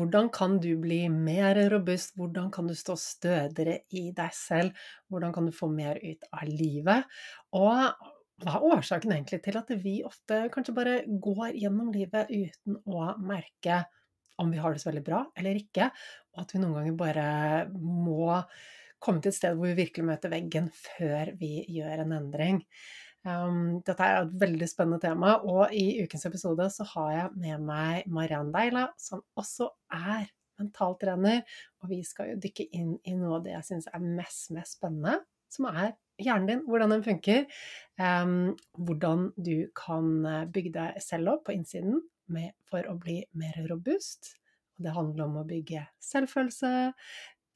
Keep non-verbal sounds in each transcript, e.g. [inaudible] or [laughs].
Hvordan kan du bli mer robust? Hvordan kan du stå stødigere i deg selv? Hvordan kan du få mer ut av livet? Og hva er årsaken egentlig til at vi ofte kanskje bare går gjennom livet uten å merke om vi har det så veldig bra eller ikke, og at vi noen ganger bare må komme til et sted hvor vi virkelig møter veggen før vi gjør en endring? Um, dette er et veldig spennende tema, og i ukens episode så har jeg med meg Mariann Deila, som også er mentaltrener, og vi skal jo dykke inn i noe av det jeg syns er mest, mest spennende, som er hjernen din, hvordan den funker. Um, hvordan du kan eh, bygge deg selv opp på innsiden med, for å bli mer robust. Det handler om å bygge selvfølelse,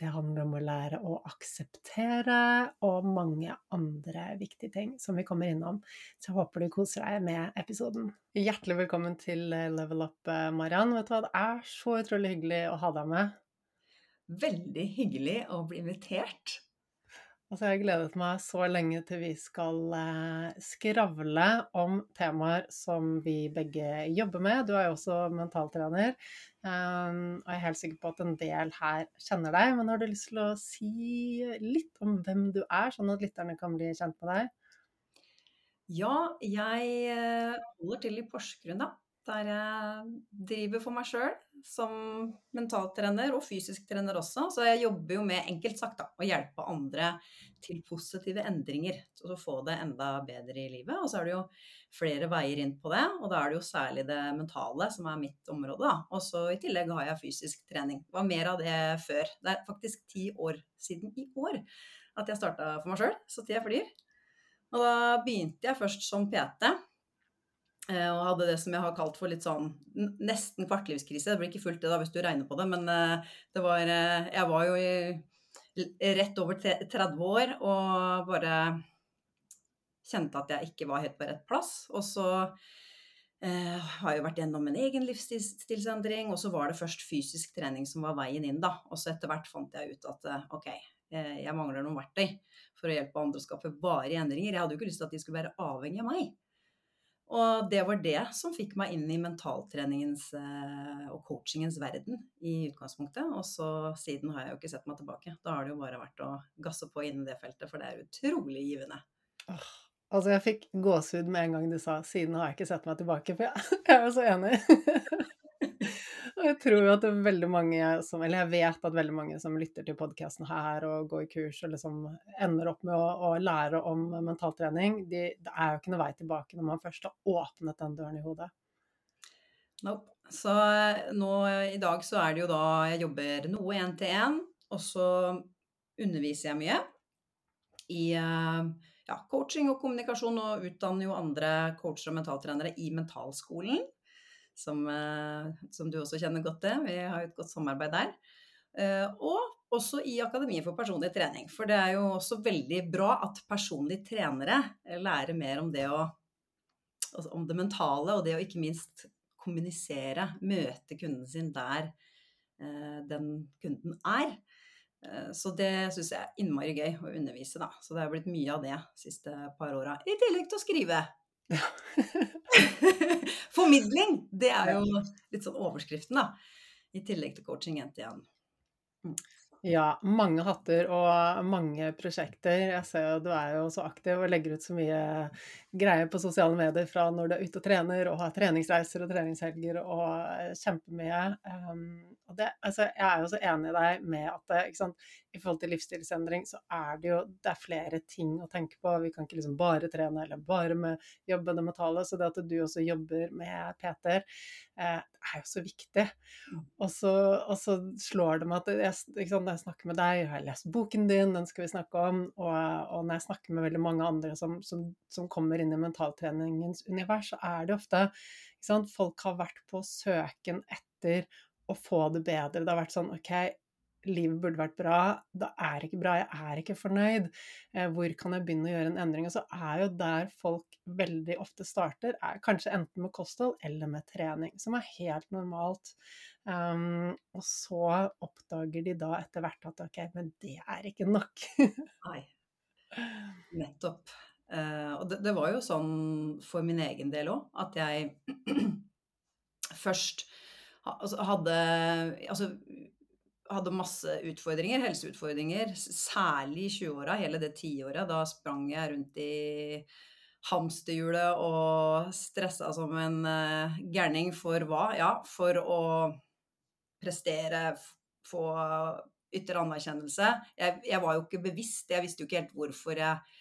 det handler om å lære å akseptere, og mange andre viktige ting som vi kommer innom. Så jeg håper du koser deg med episoden. Hjertelig velkommen til eh, Level Up, eh, Mariann. Vet du hva, det er så utrolig hyggelig å ha deg med. Veldig hyggelig å bli invitert. Altså, jeg har gledet meg så lenge til vi skal eh, skravle om temaer som vi begge jobber med. Du er jo også mentaltrener, um, og jeg er helt sikker på at en del her kjenner deg. Men har du lyst til å si litt om hvem du er, sånn at lytterne kan bli kjent med deg? Ja, jeg eh, holder til i Porsgrunn, da der jeg driver for meg sjøl som mentaltrener og fysisk trener også. Så jeg jobber jo med, enkelt sagt, da, å hjelpe andre til positive endringer. Så å få det enda bedre i livet. Og så er det jo flere veier inn på det, og da er det jo særlig det mentale som er mitt område. Og så i tillegg har jeg fysisk trening. Det var mer av det før. Det er faktisk ti år siden i år at jeg starta for meg sjøl, så tida flyr. Og da begynte jeg først som PT og hadde det som jeg har kalt for litt sånn nesten kvartlivskrise. Det blir ikke fullt det da hvis du regner på det, men eh, det var eh, Jeg var jo i, rett over 30 år og bare kjente at jeg ikke var helt på rett plass. Og så eh, har jeg jo vært gjennom en egen livsstilsendring, og så var det først fysisk trening som var veien inn, da. Og så etter hvert fant jeg ut at ok, jeg mangler noen verktøy for å hjelpe andre å skape varige endringer. Jeg hadde jo ikke lyst til at de skulle være avhengig av meg. Og det var det som fikk meg inn i mentaltreningens eh, og coachingens verden i utgangspunktet. Og så siden har jeg jo ikke sett meg tilbake. Da har det jo bare vært å gasse på innen det feltet, for det er utrolig givende. Oh, altså jeg fikk gåsehud med en gang du sa 'siden har jeg ikke sett meg tilbake', for jeg, [laughs] jeg er jo så enig. [laughs] jeg tror at veldig mange som Eller jeg vet at veldig mange som lytter til podkasten her og går i kurs og liksom ender opp med å, å lære om mentaltrening, de, det er jo ikke noe vei tilbake når man først har åpnet den døren i hodet. Nope. Så eh, nå i dag så er det jo da jeg jobber noe én til én, og så underviser jeg mye i eh, ja, coaching og kommunikasjon, og utdanner jo andre coacher og mentaltrenere i mentalskolen som, eh, som, du også kjenner godt til. Vi har et godt samarbeid der. Eh, og også i Akademiet for personlig trening. For det er jo også veldig bra at personlige trenere lærer mer om det, å, altså om det mentale, og det å ikke minst kommunisere, møte kunden sin der eh, den kunden er. Så det syns jeg er innmari gøy å undervise, da. Så det har blitt mye av det de siste par åra. I tillegg til å skrive. Ja. [laughs] Formidling! Det er jo litt sånn overskriften, da. I tillegg til coaching 1-1. Mm. Ja, mange hatter og mange prosjekter. Jeg ser jo du er jo så aktiv og legger ut så mye greier på sosiale medier fra når du er ute og trener og har treningsreiser og treningshelger og eh, kjempemye. Um, og det, altså, jeg er jo så enig i deg med at sant, i forhold til livsstilsendring så er det jo det er flere ting å tenke på. Vi kan ikke liksom bare trene eller bare med jobbe det mentale. Så det at du også jobber med Peter, eh, er jo så viktig. Mm. Og så slår det meg at jeg, sant, når jeg snakker med deg, jeg har lest boken din, den skal vi snakke om, og, og når jeg snakker med veldig mange andre som, som, som kommer inn i mentaltreningens univers, så er det ofte sant, Folk har vært på søken etter å få det bedre. Det har vært sånn OK, livet burde vært bra, det er ikke bra, jeg er ikke fornøyd. Eh, hvor kan jeg begynne å gjøre en endring? Og så er jo der folk veldig ofte starter, er kanskje enten med kosthold eller med trening, som er helt normalt. Um, og så oppdager de da etter hvert at ok, men det er ikke nok. Nei. Nettopp. Uh, og det, det, var jo sånn for min egen del òg, at jeg [clears throat] først altså, hadde Altså hadde masse utfordringer, helseutfordringer, særlig i 20-åra, hele det tiåret. Da sprang jeg rundt i hamsterhjulet og stressa som en uh, gærning for hva? Ja, for å prestere, få ytre anerkjennelse. Jeg, jeg, var jo ikke bevisst, jeg visste jo ikke helt hvorfor jeg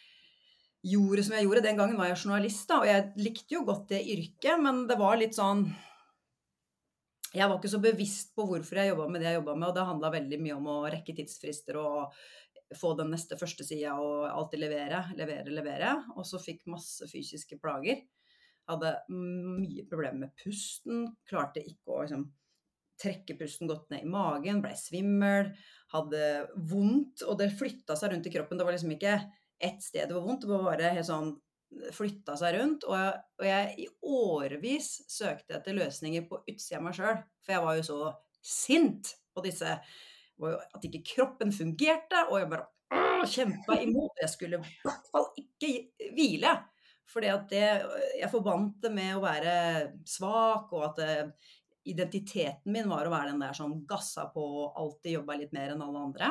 gjorde som jeg gjorde. Den gangen var jeg journalist, da, og jeg likte jo godt det yrket, men det var litt sånn jeg var ikke så bevisst på hvorfor jeg jobba med det jeg jobba med, og det handla veldig mye om å rekke tidsfrister og få den neste første sida og alltid levere, levere, levere. Og så fikk masse fysiske plager. Hadde mye problemer med pusten. Klarte ikke å liksom, trekke pusten godt ned i magen. Blei svimmel. Hadde vondt. Og det flytta seg rundt i kroppen. Det var liksom ikke ett sted det var vondt. Det var bare helt sånn flytta seg rundt. Og jeg, og jeg i årevis søkte etter løsninger på utsida av meg sjøl. For jeg var jo så sint på disse At ikke kroppen fungerte. Og jeg bare kjempa imot. Jeg skulle i hvert fall ikke hvile. Fordi at Jeg forbandt det med å være svak, og at det, eh, identiteten min var å være den der som gassa på og alltid jobba litt mer enn alle andre.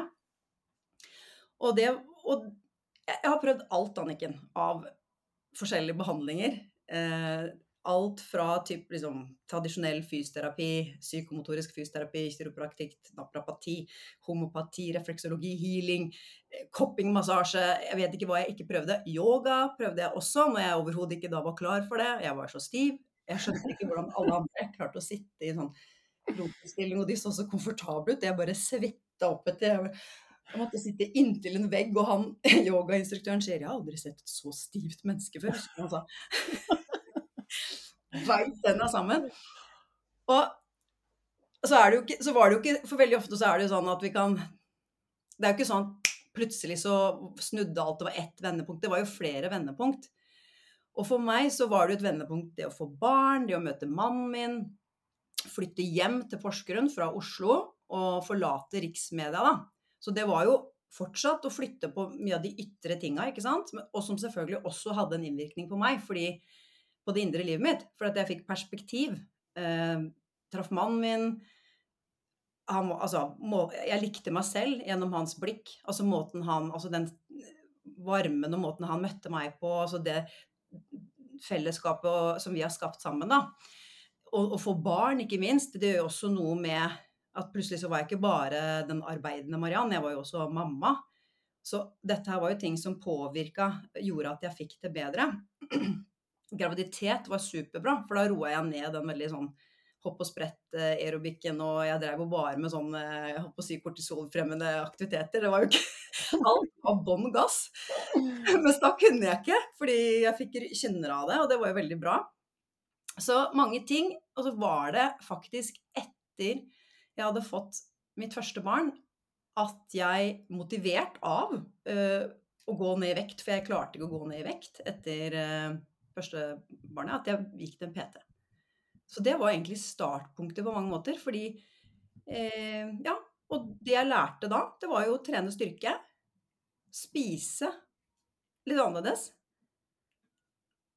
Og det Og jeg har prøvd alt, Anniken, av forskjellige behandlinger. Eh, alt fra typ, liksom, tradisjonell fysioterapi, psykomotorisk fysioterapi, kiropraktikk, naprapati, homopati, refleksologi, healing, eh, koppingmassasje Jeg vet ikke hva jeg ikke prøvde. Yoga prøvde jeg også, når jeg overhodet ikke da var klar for det. Jeg var så stiv. Jeg skjønte ikke hvordan alle andre [laughs] klarte å sitte i sånn lotusstilling, og de så så komfortable ut. Jeg bare svetta opp etter. Jeg måtte sitte inntil en vegg, og han [laughs] yogainstruktøren sier 'Jeg har aldri sett et så stivt menneske før'. Han sa. [laughs] Veit tenna sammen. Og så, er det jo ikke, så var det jo ikke For veldig ofte så er det jo sånn at vi kan Det er jo ikke sånn plutselig så snudde alt, det var ett vendepunkt. Det var jo flere vendepunkt. Og for meg så var det jo et vendepunkt det å få barn, det å møte mannen min, flytte hjem til Porsgrunn fra Oslo og forlate riksmedia, da. Så det var jo fortsatt å flytte på mye av de ytre tinga, ikke sant. Og som selvfølgelig også hadde en innvirkning på meg, fordi på det indre livet mitt. For at jeg fikk perspektiv. Eh, traff mannen min. Han, altså, må, jeg likte meg selv gjennom hans blikk. Altså måten han Altså den varmen og måten han møtte meg på. Altså det fellesskapet som vi har skapt sammen, da. Og få barn, ikke minst. Det gjør jo også noe med at plutselig så var jeg ikke bare den arbeidende Mariann, jeg var jo også mamma. Så dette her var jo ting som påvirka, gjorde at jeg fikk det bedre [clears throat] graviditet var superbra, for da roa jeg ned den veldig sånn hopp og sprett-aerobikken, og jeg drev jo bare med sånn jeg holdt på å si kortisolfremmende aktiviteter. Det var jo ikke [laughs] Alt var bånn gass. [laughs] Mens da kunne jeg ikke, fordi jeg fikk kjenner av det, og det var jo veldig bra. Så mange ting. Og så var det faktisk etter jeg hadde fått mitt første barn, at jeg, motivert av uh, å gå ned i vekt, for jeg klarte ikke å gå ned i vekt etter uh, første barnet, at jeg gikk til en PT. Så det var egentlig startpunktet på mange måter. Fordi uh, Ja. Og det jeg lærte da, det var jo å trene styrke. Spise litt annerledes.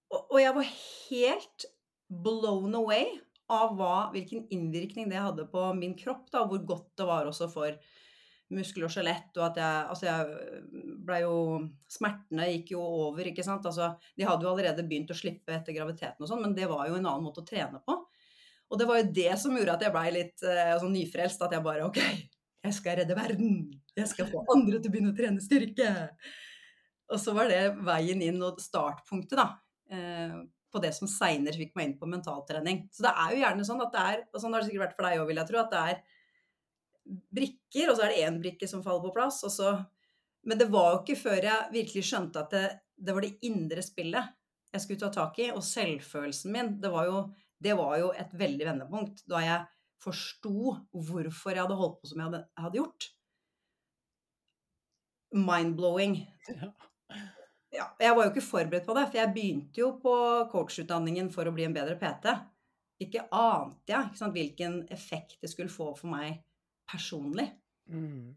Og, og jeg var helt blown away av hva, hvilken innvirkning det hadde på min kropp. da, Hvor godt det var også for muskler og skjelett, og at jeg Altså, jeg blei jo Smertene gikk jo over, ikke sant. Altså, de hadde jo allerede begynt å slippe etter graviditeten og sånn, men det var jo en annen måte å trene på. Og det var jo det som gjorde at jeg blei litt eh, sånn nyfrelst, at jeg bare OK, jeg skal redde verden. Jeg skal få andre til å begynne å trene styrke. Og så var det veien inn og startpunktet, da. Eh, på det som seinere fikk meg inn på mentaltrening. Så det er jo gjerne sånn at det er, og sånn har det sikkert vært for deg òg, vil jeg tro, at det er brikker, og så er det én brikke som faller på plass. Så, men det var jo ikke før jeg virkelig skjønte at det, det, var det indre spillet jeg skulle ta tak i, og selvfølelsen min. Det var jo, det var jo et veldig vendepunkt da jeg forsto hvorfor jeg hadde holdt på som jeg hadde, hadde gjort. Mind-blowing. Ja, jeg var jo ikke forberedt på det, for jeg begynte jo på coachutdanningen for å bli en bedre PT. Ikke ante jeg ikke sant, hvilken effekt det skulle få for meg personlig. Mm.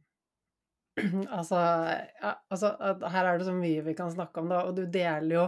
[clears throat] Altså, ja, altså, her er det så mye vi kan snakke om, da, og du deler jo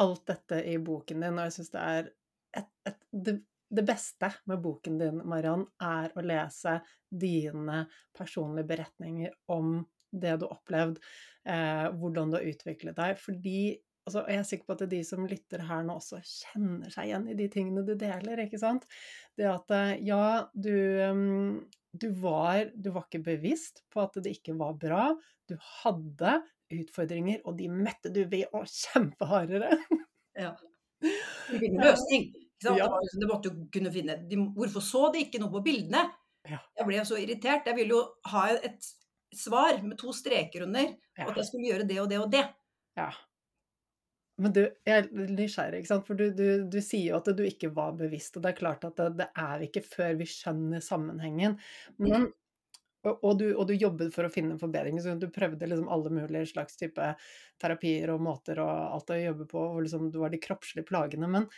alt dette i boken din, og jeg syns det er et, et, det, det, beste med boken din, Mariann, er å lese dine personlige beretninger om det du har opplevd, eh, hvordan du har utviklet deg. Fordi altså, Jeg er sikker på at de som lytter her nå, også kjenner seg igjen i de tingene du deler. ikke sant? Det at eh, ja, du um, du var, du var ikke bevisst på at det ikke var bra. Du hadde utfordringer, og de møtte du ved å kjempe hardere. Ja. [laughs] Du fikk en løsning. Ja. Det, det måtte jo kunne finne de, Hvorfor så de ikke noe på bildene? Ja. Jeg ble så irritert. Jeg ville jo ha et svar med to streker under, Ja. og at jeg skulle gjøre det og det og det. Ja. Men du, jeg er nysgjerrig, ikke sant? For du, du, du sier jo at du ikke var bevisst, og det er klart at det, det er ikke før vi skjønner sammenhengen. Men, og, og, du, og du jobbet for å finne en forbedring, så du prøvde liksom alle mulige slags type terapier og måter og alt å jobbe på, og liksom du var de kroppslige plagene. Men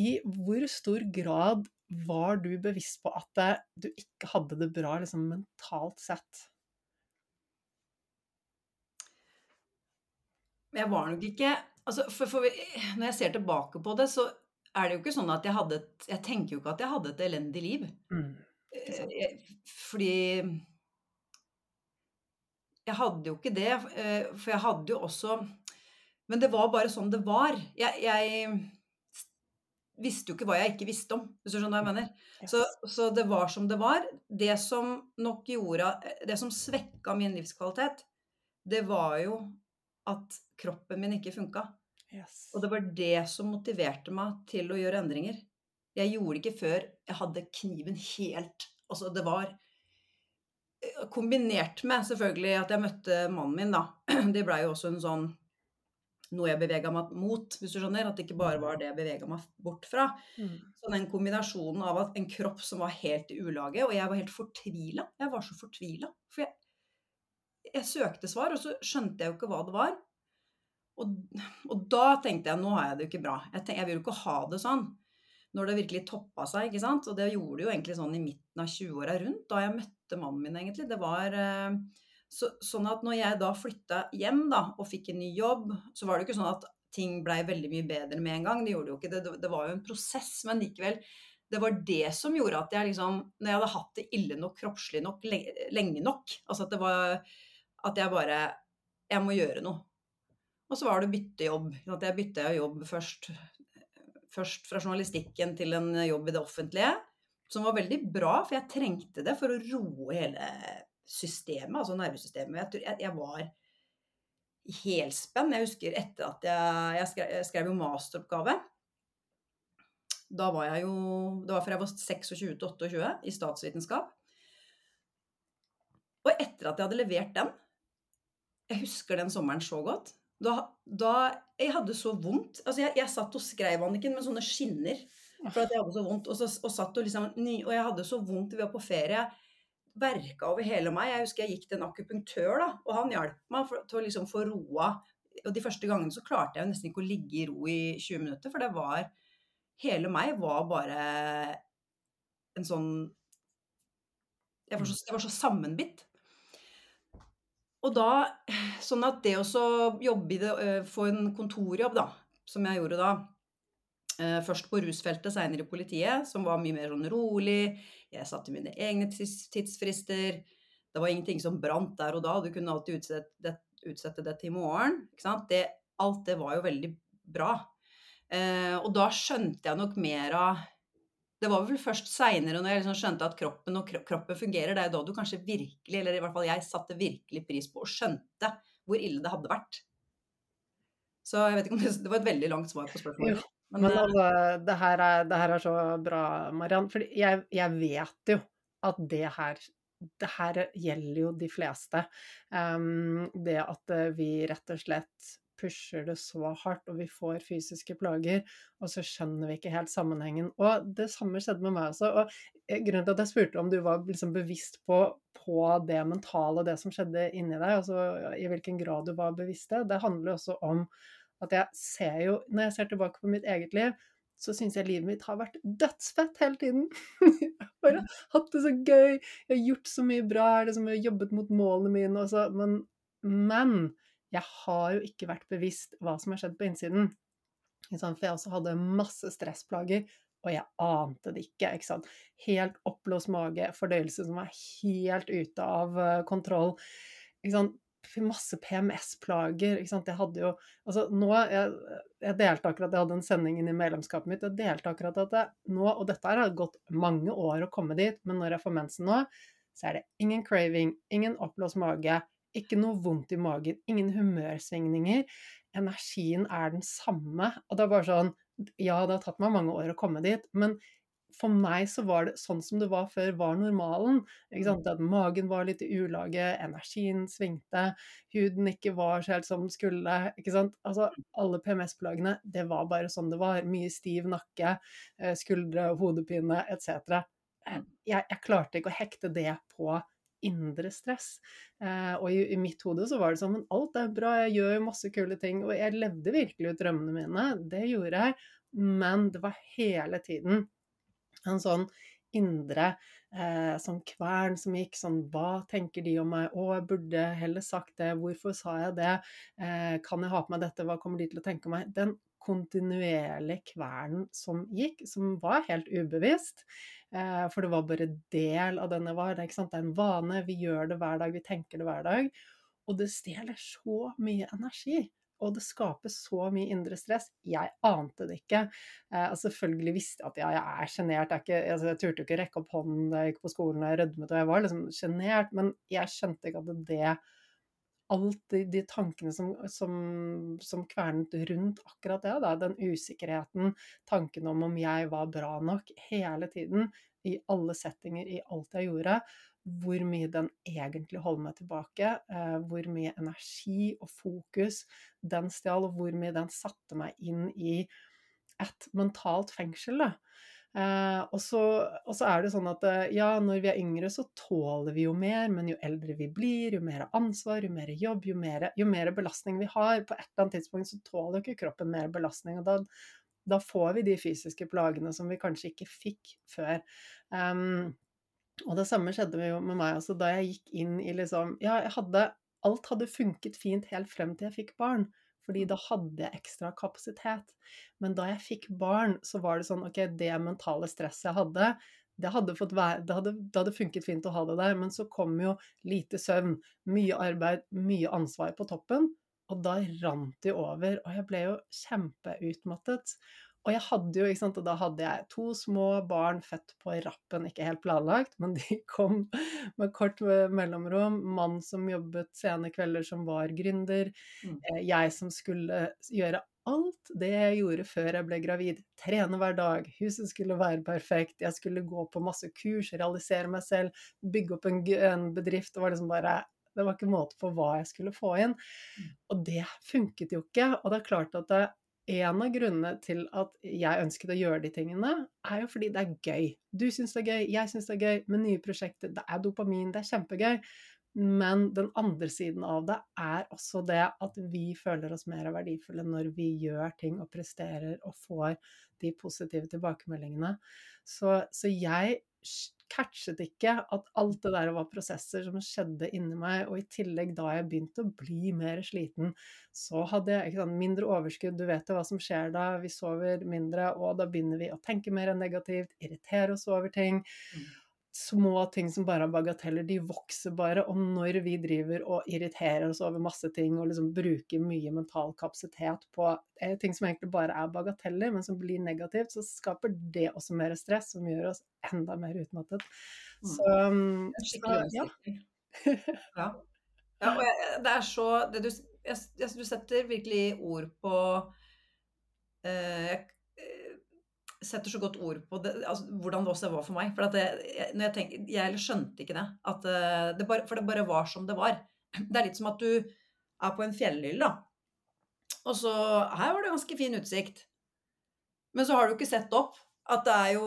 i hvor stor grad var du bevisst på at du ikke hadde det bra liksom mentalt sett? Jeg var nok ikke altså for, for Når jeg ser tilbake på det, så er det jo ikke sånn at jeg hadde et Jeg tenker jo ikke at jeg hadde et elendig liv. Mm. Eh, jeg- Fordi Jeg hadde jo ikke det, eh, for jeg hadde jo også Men det var bare sånn det var. Jeg, jeg visste jo ikke hva jeg ikke visste om, hvis du skjønner hva jeg mener. Så, så det var som det var. Det som nok gjorde Det som svekka min livskvalitet, det var jo at kroppen min ikke funka. Yes. Og det var det som motiverte meg til å gjøre endringer. Jeg gjorde det ikke før jeg hadde kniven helt Altså, det var eh, Kombinert med selvfølgelig at jeg møtte mannen min, da. [clears throat] Det blei jo også en sånn noe jeg bevega meg mot, hvis du skjønner. At det ikke bare var det jeg bevega meg bort fra. Mm. Så den kombinasjonen av at en kropp som var helt i ulage, og jeg var helt fortvila. Jeg var så fortvila. For jeg, jeg søkte svar, og så skjønte jeg jo ikke hva det var. Og, og da tenkte jeg nå har jeg det jo ikke bra. Jeg, tenkte, jeg vil jo ikke ha det sånn. Når det virkelig toppa seg, ikke sant. Og det gjorde det jo egentlig sånn i midten av 20-åra rundt, da jeg møtte mannen min, egentlig. Det var eh, så, sånn at når jeg da flytta hjem da, og fikk en ny jobb, så var det jo ikke sånn at ting blei veldig mye bedre med en gang. Det gjorde jo ikke. Det, det var jo en prosess, men likevel. Det var det som gjorde at jeg liksom Når jeg hadde hatt det ille nok, kroppslig nok, lenge nok Altså at det var At jeg bare Jeg må gjøre noe. Og så var det å bytte jobb. At jeg bytta jobb først, først fra journalistikken til en jobb i det offentlige. Som var veldig bra, for jeg trengte det for å roe hele systemet, altså nervesystemet. Jeg, jeg, var i helspenn. Jeg husker etter at jeg, jeg, skrev, jeg skrev jo masteroppgave. Da var jeg jo Det var fra jeg var 26 til 28 i statsvitenskap. Og etter at jeg hadde levert den Jeg husker den sommeren så godt. Da, da Jeg hadde så vondt. Altså, jeg, jeg satt og skrev, Anniken, med sånne skinner. For at jeg hadde så vondt. Og, så, og satt og liksom Og jeg hadde så vondt. ved å på ferie. Verka over hele meg. Jeg husker jeg gikk til en akupunktør, da, og han hjalp meg for, til å liksom få roa. Og de første gangene så klarte jeg nesten ikke å ligge i ro i 20 minutter, for det var Hele meg var bare en sånn Jeg var så, jeg var så sammenbitt. Og da Sånn at det å jobbe i det, øh, få en kontorjobb, da, som jeg gjorde da eh, Først på rusfeltet, seinere i politiet, som var mye mer sånn rolig. Jeg satte mine egne tidsfrister. Det var ingenting som brant der og da. Du kunne alltid utsette det, utsette det til i morgen. Det, alt det var jo veldig bra. Eh, og da skjønte jeg nok mer av Det var vel først seinere, når jeg liksom skjønte at kroppen og kroppen fungerer, det er jo da du kanskje virkelig, eller i hvert fall jeg, satte virkelig pris på og skjønte hvor ille det hadde vært. Så jeg vet ikke om det, det var et veldig langt svar på spørsmålet. Men, Men eh, altså, det her er, det her er så bra, Mariann. For jeg, jeg vet jo at det her det her gjelder jo de fleste. Um, det at eh, vi rett og slett pusher det så hardt, og vi får fysiske plager, og så skjønner vi ikke helt sammenhengen. Og det samme skjedde med meg også. Og eh, grunnen til at jeg spurte om du var liksom bevisst på, på det mentale, det som skjedde inni deg, altså i hvilken grad du var bevisst det, det handler også om at jeg ser jo, når jeg ser tilbake på mitt eget liv, så syns jeg livet mitt har vært dødsfett hele tiden. [laughs] Bare hatt det så gøy, jeg har gjort så mye bra, jeg har liksom jobbet mot målene mine også, men, men jeg har jo ikke vært bevisst hva som har skjedd på innsiden. For jeg også hadde masse stressplager, og jeg ante det ikke. ikke? Helt oppblåst mage, fordøyelse som var helt ute av eh, kontroll. Masse PMS-plager. Jeg hadde jo Altså, nå Jeg, jeg delte akkurat Jeg hadde en sending inn i medlemskapet mitt. Jeg delte akkurat at jeg nå, og dette har gått mange år å komme dit, men når jeg får mensen nå, så er det ingen craving, ingen oppblåst mage, ikke noe vondt i magen, ingen humørsvingninger. Energien er den samme. Og det er bare sånn Ja, det har tatt meg mange år å komme dit, men for meg så var det sånn som det var før, var normalen. Sant? At magen var litt i ulage, energien svingte, huden ikke var så helt som den skulle. Altså, alle PMS-plagene, det var bare sånn det var. Mye stiv nakke, eh, skuldre, hodepine etc. Jeg, jeg klarte ikke å hekte det på indre stress. Eh, og i, i, mitt hode så var det sånn Men alt er bra, jeg gjør jo masse kule ting. Og jeg levde virkelig ut drømmene mine, det gjorde jeg. Men det var hele tiden en sånn indre eh, sånn kvern som gikk sånn Hva tenker de om meg? Å, jeg burde heller sagt det. Hvorfor sa jeg det? Eh, kan jeg ha på meg dette? Hva kommer de til å tenke om meg? Den kontinuerlige kvernen som gikk, som var helt ubevisst. Eh, for det var bare del av denne var. Det, det er en vane, vi gjør det hver dag, vi tenker det hver dag. Og det stjeler så mye energi. Og det skaper så mye indre stress. Jeg ante det ikke. Eh, selvfølgelig visste jeg at ja, jeg er sjenert. Jeg, altså, jeg turte jo ikke rekke opp hånden da jeg gikk på skolen og jeg rødmet og jeg var liksom sjenert. Men jeg skjønte ikke at det alt de, de tankene som, som, som, kvernet rundt akkurat det, da, den usikkerheten, tanken om om jeg var bra nok, hele tiden, i alle settinger, i alt jeg gjorde, hvor mye den egentlig holder meg tilbake, eh, hvor mye energi og fokus den stjal, og hvor mye den satte meg inn i et mentalt fengsel. da. Eh, og, så, er det sånn at eh, ja, når vi er yngre, så tåler vi jo mer, men jo eldre vi blir, jo mer ansvar, jo mer jobb, jo mer, jo mer belastning vi har. På et eller annet tidspunkt så tåler jo ikke kroppen mer belastning, og da, da, får vi de fysiske plagene som vi kanskje ikke fikk før. Um, og det samme skjedde jo med meg også. Da jeg gikk inn i liksom Ja, jeg hadde Alt hadde funket fint helt frem til jeg fikk barn fordi da hadde jeg ekstra kapasitet. Men da jeg fikk barn, så var det sånn ok, det mentale stresset jeg hadde, det hadde, være, det, hadde, det hadde, funket fint å ha det der, men så kom jo lite søvn, mye arbeid, mye ansvar på toppen, og da rant det over, og jeg ble jo kjempeutmattet. Og jeg hadde jo, ikke sant, og da hadde jeg to små barn født på rappen, ikke helt planlagt, men de [laughs] kom med kort mellomrom. Mann som jobbet sene kvelder, som var gründer. Mm. Eh, jeg som skulle gjøre alt det jeg gjorde før jeg ble gravid. Trene hver dag, huset skulle være perfekt, jeg skulle gå på masse kurs, realisere meg selv, bygge opp en, en bedrift. Det var liksom bare det var ikke måte på hva jeg skulle få inn. Mm. Og det funket jo ikke. Og det er klart at det, en av grunnene til at jeg ønsket å gjøre de tingene, er jo fordi det er gøy. Du syns det er gøy, jeg syns det er gøy med nye prosjekter. Det er dopamin, det er kjempegøy. Men den andre siden av det er også det at vi føler oss mer verdifulle når vi gjør ting og presterer og får de positive tilbakemeldingene. Så, så jeg catchet ikke at alt det der var prosesser som skjedde inni meg, og i tillegg da jeg begynte å bli mer sliten, så hadde jeg sant, mindre overskudd. Du vet jo hva som skjer da, vi sover mindre, og da begynner vi å tenke mer negativt, irritere oss over ting. Mm små ting som bare er bagateller, de vokser bare. Og når vi driver og irriterer oss over masse ting og liksom bruker mye mental kapasitet på eh, ting som egentlig bare er bagateller, men som blir negativt, så skaper det også mer stress, som gjør oss enda mer utmattet. Mm. Så, um, så ja. [laughs] ja. ja. og jeg, det er så det du, jeg, du setter virkelig ord på eh, jeg setter så godt ord på det, altså, hvordan det også var for meg. For det, jeg, tenker, jeg, skjønte ikke det, eh, det bare, For det bare var som det var. Det er litt som at du er på en fjellhylle, da. Og så Her var det ganske fin utsikt. Men så har du ikke sett opp at det er jo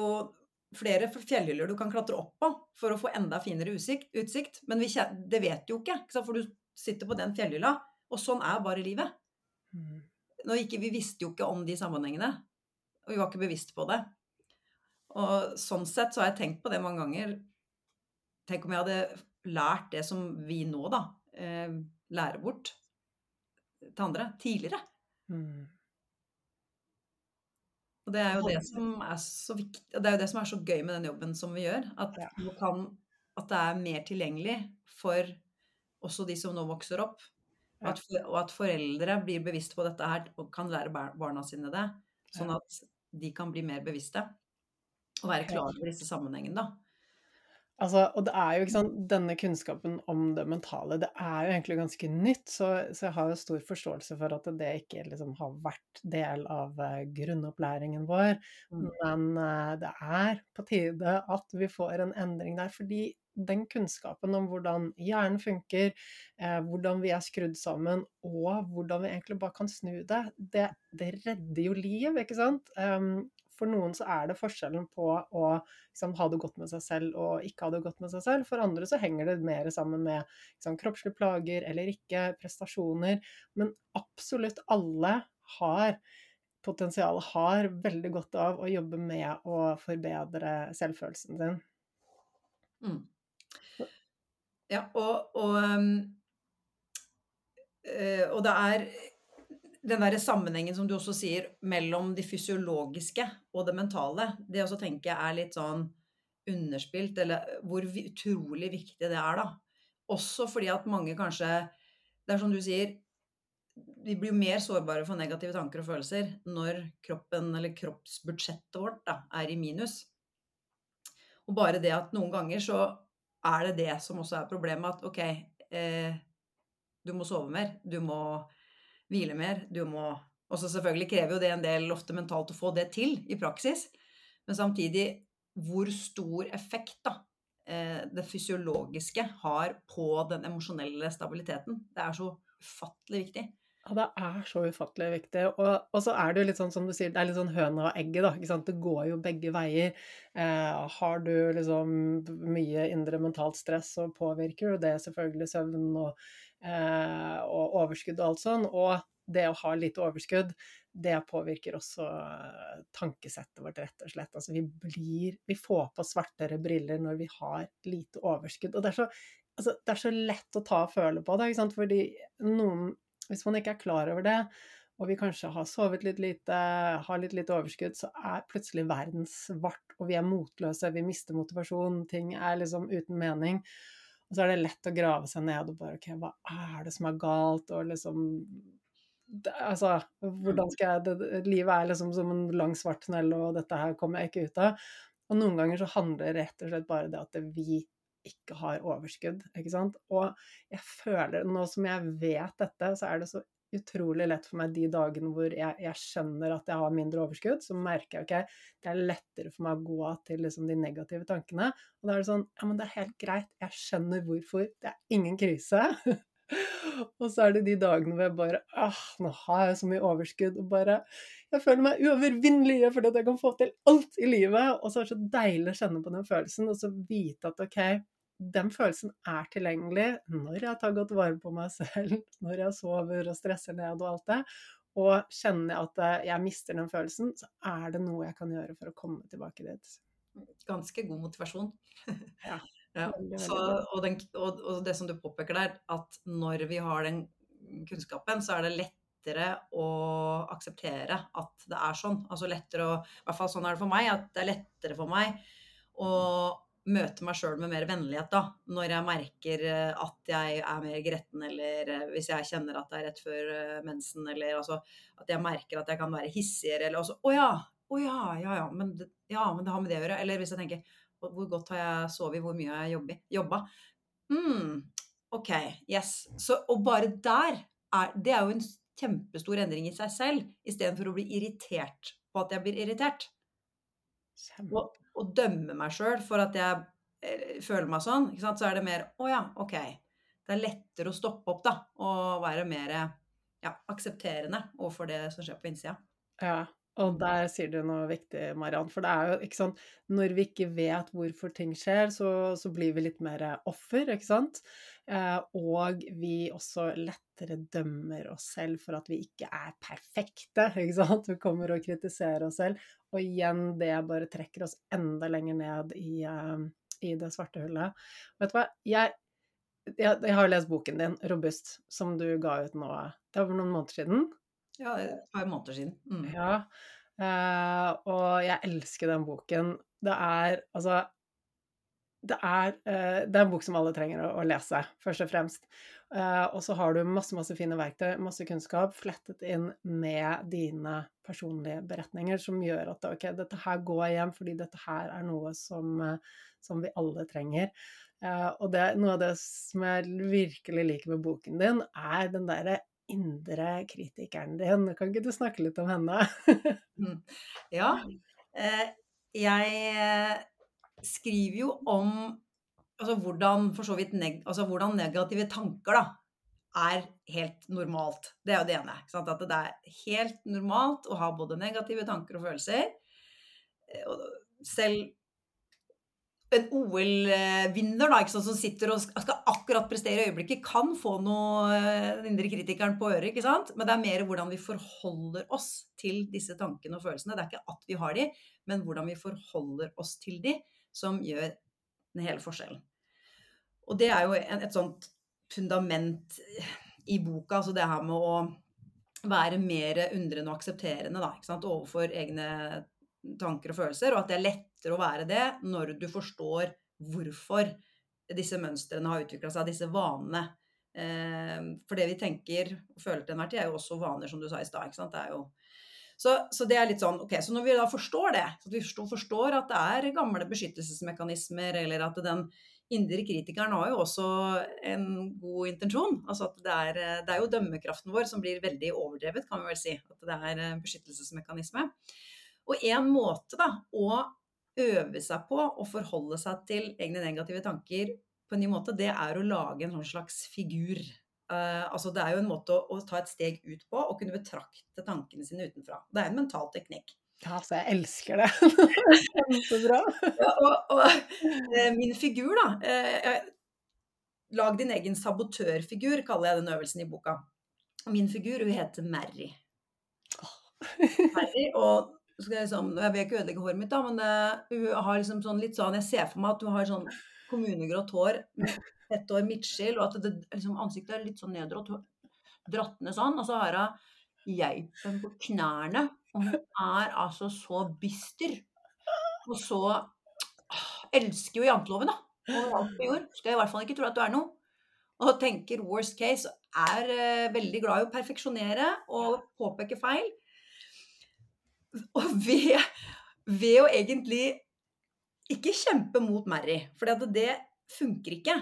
flere fjellhyller du kan klatre opp på for å få enda finere utsikt. Men vi, det vet du jo ikke, ikke for du sitter på den fjellhylla. Og sånn er bare livet. Mm. Nå ikke, vi visste jo ikke om de sammenhengene. Og vi var ikke bevisst på det. Og sånn sett så har jeg tenkt på det mange ganger. Tenk om jeg hadde lært det som vi nå, da, eh, lærer bort til andre tidligere. Mm. Og det er jo det som er så viktig, det er jo det som er så gøy med den jobben som vi gjør. At, kan, at det er mer tilgjengelig for også de som nå vokser opp. Og at, og at foreldre blir bevisst på dette her og kan lære barna sine det. Sånn at de kan bli mer bevisste og være klar over disse sammenhengene, da. Altså, og det er jo ikke sånn Denne kunnskapen om det mentale, det er jo egentlig ganske nytt, så, så jeg har jo stor forståelse for at det ikke liksom har vært del av uh, grunnopplæringen vår. Mm. Men uh, det er på tide at vi får en endring der, fordi den kunnskapen om hvordan hjernen funker, eh, hvordan vi er skrudd sammen, og hvordan vi egentlig bare kan snu det, det, det redder jo liv, ikke sant? Um, for noen så er det forskjellen på å liksom, ha det godt med seg selv og ikke ha det godt med seg selv. For andre så henger det mer sammen med liksom, kroppslige plager eller ikke, prestasjoner. Men absolutt alle har potensial, har veldig godt av å jobbe med å forbedre selvfølelsen sin. Mm. Ja, og, og, um, og det er den der sammenhengen som du også sier mellom de fysiologiske og det mentale, det også tenker jeg er litt sånn underspilt, eller hvor utrolig viktig det er, da. Også fordi at mange kanskje Det er som du sier, vi blir mer sårbare for negative tanker og følelser når kroppen, eller kroppsbudsjettet vårt, da, er i minus. Og bare det at noen ganger så er det det som også er problemet, at OK, eh, du må sove mer, du må hvile mer. Du må også selvfølgelig krever jo det en del ofte mentalt å få det til i praksis. Men samtidig hvor stor effekt da, eh, det fysiologiske har på den emosjonelle stabiliteten. Det er så ufattelig viktig. Ja, det er så ufattelig viktig. Og, og, så er det jo litt sånn som du sier, det er litt sånn høna og egget, da. Ikke sant? Det går jo begge veier. Eh, har du liksom mye indre mentalt stress, så påvirker jo det selvfølgelig søvn og, eh, og overskudd og alt sånn. Og det å ha lite overskudd, det påvirker også eh, tankesettet vårt, rett og slett. Altså vi blir Vi får på svartere briller når vi har lite overskudd. Og det er så, altså, det er så lett å ta og føle på det. Fordi noen hvis man ikke er klar over det, og vi kanskje har sovet litt lite, har litt lite overskudd, så er plutselig verden svart, og vi er motløse, vi mister motivasjon, ting er liksom uten mening. Og så er det lett å grave seg ned og bare OK, hva er det som er galt, og liksom det, Altså, hvordan skal jeg det, Livet er liksom som en lang, svart tunnel, og dette her kommer jeg ikke ut av. Og noen ganger så handler det rett og slett bare det at vi ikke har overskudd. ikke sant? Og jeg føler, nå som jeg vet dette, så er det så utrolig lett for meg de dagene hvor jeg, jeg skjønner at jeg har mindre overskudd, så merker jeg ok, det er lettere for meg å gå til liksom de negative tankene. Og da er det sånn Ja, men det er helt greit, jeg skjønner hvorfor. Det er ingen krise. [laughs] og så er det de dagene hvor jeg bare ah, nå har jeg så mye overskudd, og bare Jeg føler meg uovervinnelig fordi at jeg kan få til alt i livet. Og så er det så deilig å kjenne på den følelsen, og så vite at ok, den følelsen er tilgjengelig når jeg tar godt vare på meg [laughs] selv, når jeg sover og stresser ned og alt det. Og kjenner jeg at eh, jeg mister den følelsen, så er det noe jeg kan gjøre for å komme tilbake dit. Ganske god motivasjon. ja. [laughs] ja. Så, og, den, og, og, det som du påpeker der, at når vi har den kunnskapen, så er det lettere å akseptere at det er sånn. Altså lettere å I hvert fall sånn er det for meg, at det er lettere for meg å møte meg sjøl med mer vennlighet da, når jeg merker eh, at jeg er mer gretten, eller eh, hvis jeg kjenner at det er rett før eh, mensen, eller altså at jeg merker at jeg kan være hissigere, eller også Å ja, å ja, ja, ja men, ja, men det har med det å gjøre. Eller hvis jeg tenker Hvor godt har jeg sovet, hvor mye har jeg jobba? Mm, OK, yes. Så, og bare der er Det er jo en kjempestor endring i seg selv, istedenfor å bli irritert på at jeg blir irritert. Og, og dømme meg sjøl for at jeg eh, føler meg sånn, så er det mer å ja, ok. Det er lettere å stoppe opp da, og være mer ja, aksepterende overfor det som skjer på innsida. Ja, og der sier du noe viktig, Mariann. For det er jo ikke sånn Når vi ikke vet hvorfor ting skjer, så, så blir vi litt mer offer, ikke sant? Eh, og vi også lettere dømmer oss selv for at vi ikke er perfekte, [laughs] ikke sant? Vi kommer og kritiserer oss selv. Og igjen, det bare trekker oss enda lenger ned i, uh, i det svarte hullet. Vet du hva, jeg, jeg, jeg har lest boken din, 'Robust', som du ga ut nå. Det var noen måneder siden. Ja, et par måneder siden. Mm. Ja. Uh, og jeg elsker den boken. Det er altså det er, uh, det er, en bok som alle trenger å, å lese, først og fremst. Uh, og så har du masse masse fine verktøy, masse kunnskap, flettet inn med dine personlige beretninger, som gjør at ok, dette her går hjem fordi dette her er noe som, uh, som vi alle trenger. Uh, og det, noe av det som jeg virkelig liker med boken din, er den derre indre kritikeren din. Kan ikke du snakke litt om henne? [laughs] mm. Ja. jeg skriver jo om altså hvordan, neg, altså hvordan negative tanker da, er helt normalt. Det er jo det ene. At det er helt normalt å ha både negative tanker og følelser. Eh, selv en OL-vinner som sitter og skal akkurat prestere i øyeblikket, kan få noe eh, den indre kritikeren på øret. ikke sant? Men det er mer hvordan vi forholder oss til disse tankene og følelsene. Det er ikke at vi har de, men hvordan vi forholder oss til de, som gjør den hele forskjellen. Og det er jo et sånt fundament i boka, altså det her med å være mer undrende og aksepterende da, overfor egne tanker og følelser, og at det er lettere å være det når du forstår hvorfor disse mønstrene har utvikla seg, disse vanene. Eh, for det vi tenker og føler til enhver tid, er jo også vaner, som du sa i stad. Så, så, det er litt sånn, ok, så når vi da forstår det, så vi forstår, forstår at det er gamle beskyttelsesmekanismer, eller at den indre kritikeren har jo også en god intensjon. Altså at det er, det er, jo dømmekraften vår som blir veldig overdrevet, kan vi vel si. At det er en beskyttelsesmekanisme. Og en måte da, å øve seg på å forholde seg til egne negative tanker på en ny måte, det er å lage en sånn slags figur. Uh, altså det er jo en måte å, å, ta et steg ut på og kunne betrakte tankene sine utenfra. Det er en mental teknikk. Ja, altså jeg elsker det. [laughs] Kjempebra. ja, og, og uh, min figur, da Uh, Lag din egen sabotørfigur, kaller jeg den øvelsen i boka. Min figur, hun heter Mary. [laughs] Mary, og skal jeg, liksom, jeg vil ikke ødelegge håret mitt, da, men hun har liksom sånn litt sånn Jeg ser for meg at hun har sånn kommunegrått hår, ett år midtskill, og at det, liksom, ansiktet er litt sånn nedrått. Dratt ned sånn. Og så har hun geipen på knærne og hun er altså så bister. Og så elsker jo janteloven, da. Overalt på jord. Skal jeg i hvert fall ikke tro at du er noe. Og tenker worst case. Er uh, veldig glad i å perfeksjonere og påpeke feil. Og ved, ved å egentlig ikke kjempe mot Mary, for det funker ikke.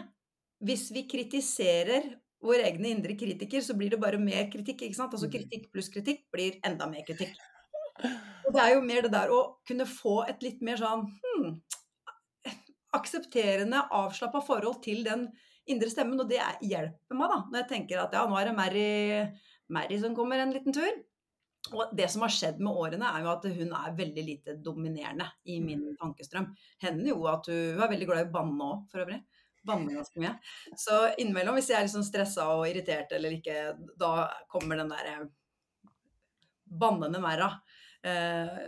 Hvis vi kritiserer vår egne indre kritiker, så blir det bare mer kritikk. ikke sant? Altså mm. kritikk pluss kritikk blir enda mer kritikk. Og det er jo mer det der å kunne få et litt mer sånn hmm, aksepterende, avslappa forhold til den indre stemmen. Og det hjelper meg da, når jeg tenker at ja, nå er det Mary, Mary som kommer en liten tur. Og det som har skjedd med årene, er jo at hun er veldig lite dominerende i min mm. tankestrøm. Hender jo at hun er veldig glad i å banne òg, for øvrig. Banner ganske mye. Så innimellom, hvis jeg er litt sånn stressa og irritert eller ikke, da kommer den der bannende Merra. Eh,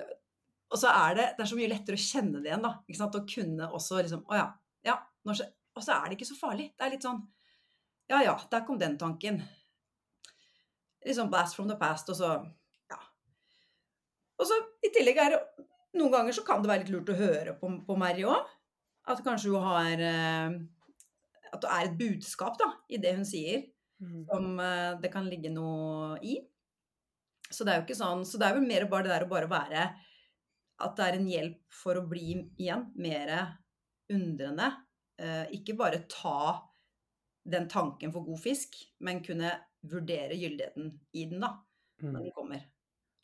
og så er det, det er så mye lettere å kjenne det igjen, da. Ikke sant? Å kunne også liksom Å ja. ja når, og så er det ikke så farlig. Det er litt sånn Ja ja, der kom den tanken. Sånn blast from the past, og så Ja. Og så i tillegg er det Noen ganger så kan det være litt lurt å høre på, på Mary òg. At kanskje hun har eh, At det er et budskap da, i det hun sier, mm. som uh, det kan ligge noe i. Så det er jo ikke sånn Så det er vel mer bare det der å bare være At det er en hjelp for å bli igjen mer undrende. Uh, ikke bare ta den tanken for god fisk, men kunne vurdere gyldigheten i den, da, når mm. den kommer.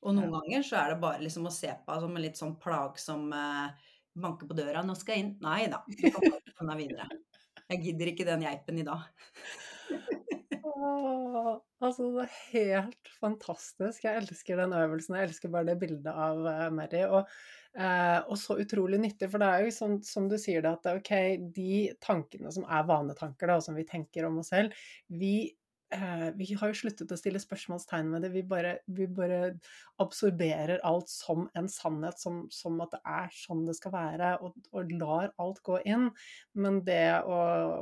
Og noen ganger så er det bare liksom å se på som en litt sånn plagsom uh, banke på døra 'Nå skal jeg inn.' Nei da, du kan komme deg videre. Jeg gidder ikke den geipen i dag. altså, det er helt fantastisk. Jeg elsker den øvelsen. Jeg elsker bare det bildet av uh, Mary. Og, uh, og, så utrolig nyttig, for det er jo sånn som du sier det, at ok, de tankene som er vanetanker, da, og som vi tenker om oss selv, vi vi har jo sluttet å stille spørsmålstegn med det. Vi bare, vi bare absorberer alt som en sannhet, som, som, at det er sånn det skal være, og, og lar alt gå inn. Men det å,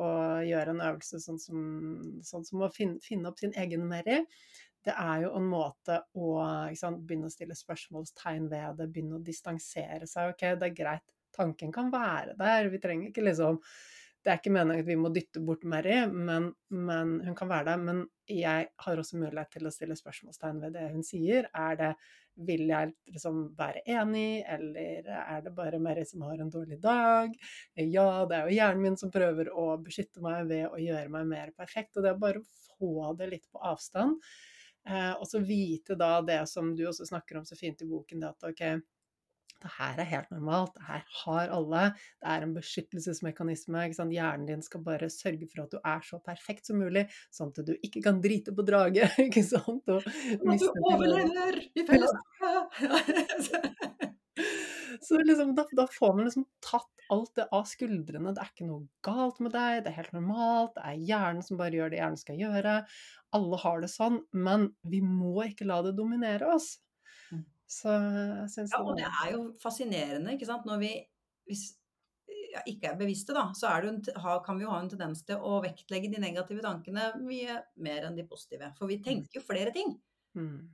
å gjøre en øvelse sånn som, sånn som å finne, finne, opp sin egen Mary, det er jo en måte å sant, begynne å stille spørsmålstegn ved det, begynne å distansere seg. Ok, det er greit, tanken kan være der. Vi trenger ikke liksom det er ikke meningen at vi må dytte bort Mary, men, men, hun kan være der. Men jeg har også mulighet til å stille spørsmålstegn ved det hun sier. Er det Vil jeg liksom være enig, eller er det bare Mary som har en dårlig dag? Ja, det er jo hjernen min som prøver å beskytte meg ved å gjøre meg mer perfekt. Og det er bare å få det litt på avstand. Eh, og så vite da det som du også snakker om så fint i boken, det at ok, det her er helt normalt, det her har alle. Det er en beskyttelsesmekanisme. Hjernen din skal bare sørge for at du er så perfekt som mulig, sånn at du ikke kan drite på draget. [laughs] ikke sant? Og at du overlever i fellesskapet! [laughs] så liksom, da, da, får man liksom tatt alt det av skuldrene. Det er ikke noe galt med deg, det er helt normalt. Det er hjernen som bare gjør det hjernen skal gjøre. Alle har det sånn, men vi må ikke la det dominere oss. Så jeg syns Ja, og det er jo fascinerende, ikke sant. Når vi hvis, ja, ikke er bevisste, da, så er en, kan vi jo ha en tendens til å vektlegge de negative tankene mye mer enn de positive. For vi mm. tenker jo flere ting. Mm.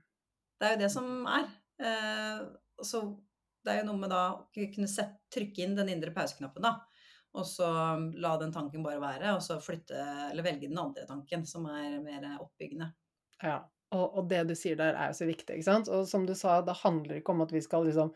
Det er jo det som er. Eh, så det er jo noe med da å kunne sette, trykke inn den indre pauseknappen, da. Og så la den tanken bare være, og så flytte, eller velge den andre tanken, som er mer oppbyggende. Ja, og, og, det du sier der, er jo så viktig. ikke sant? Og som du sa, det handler ikke om at vi skal liksom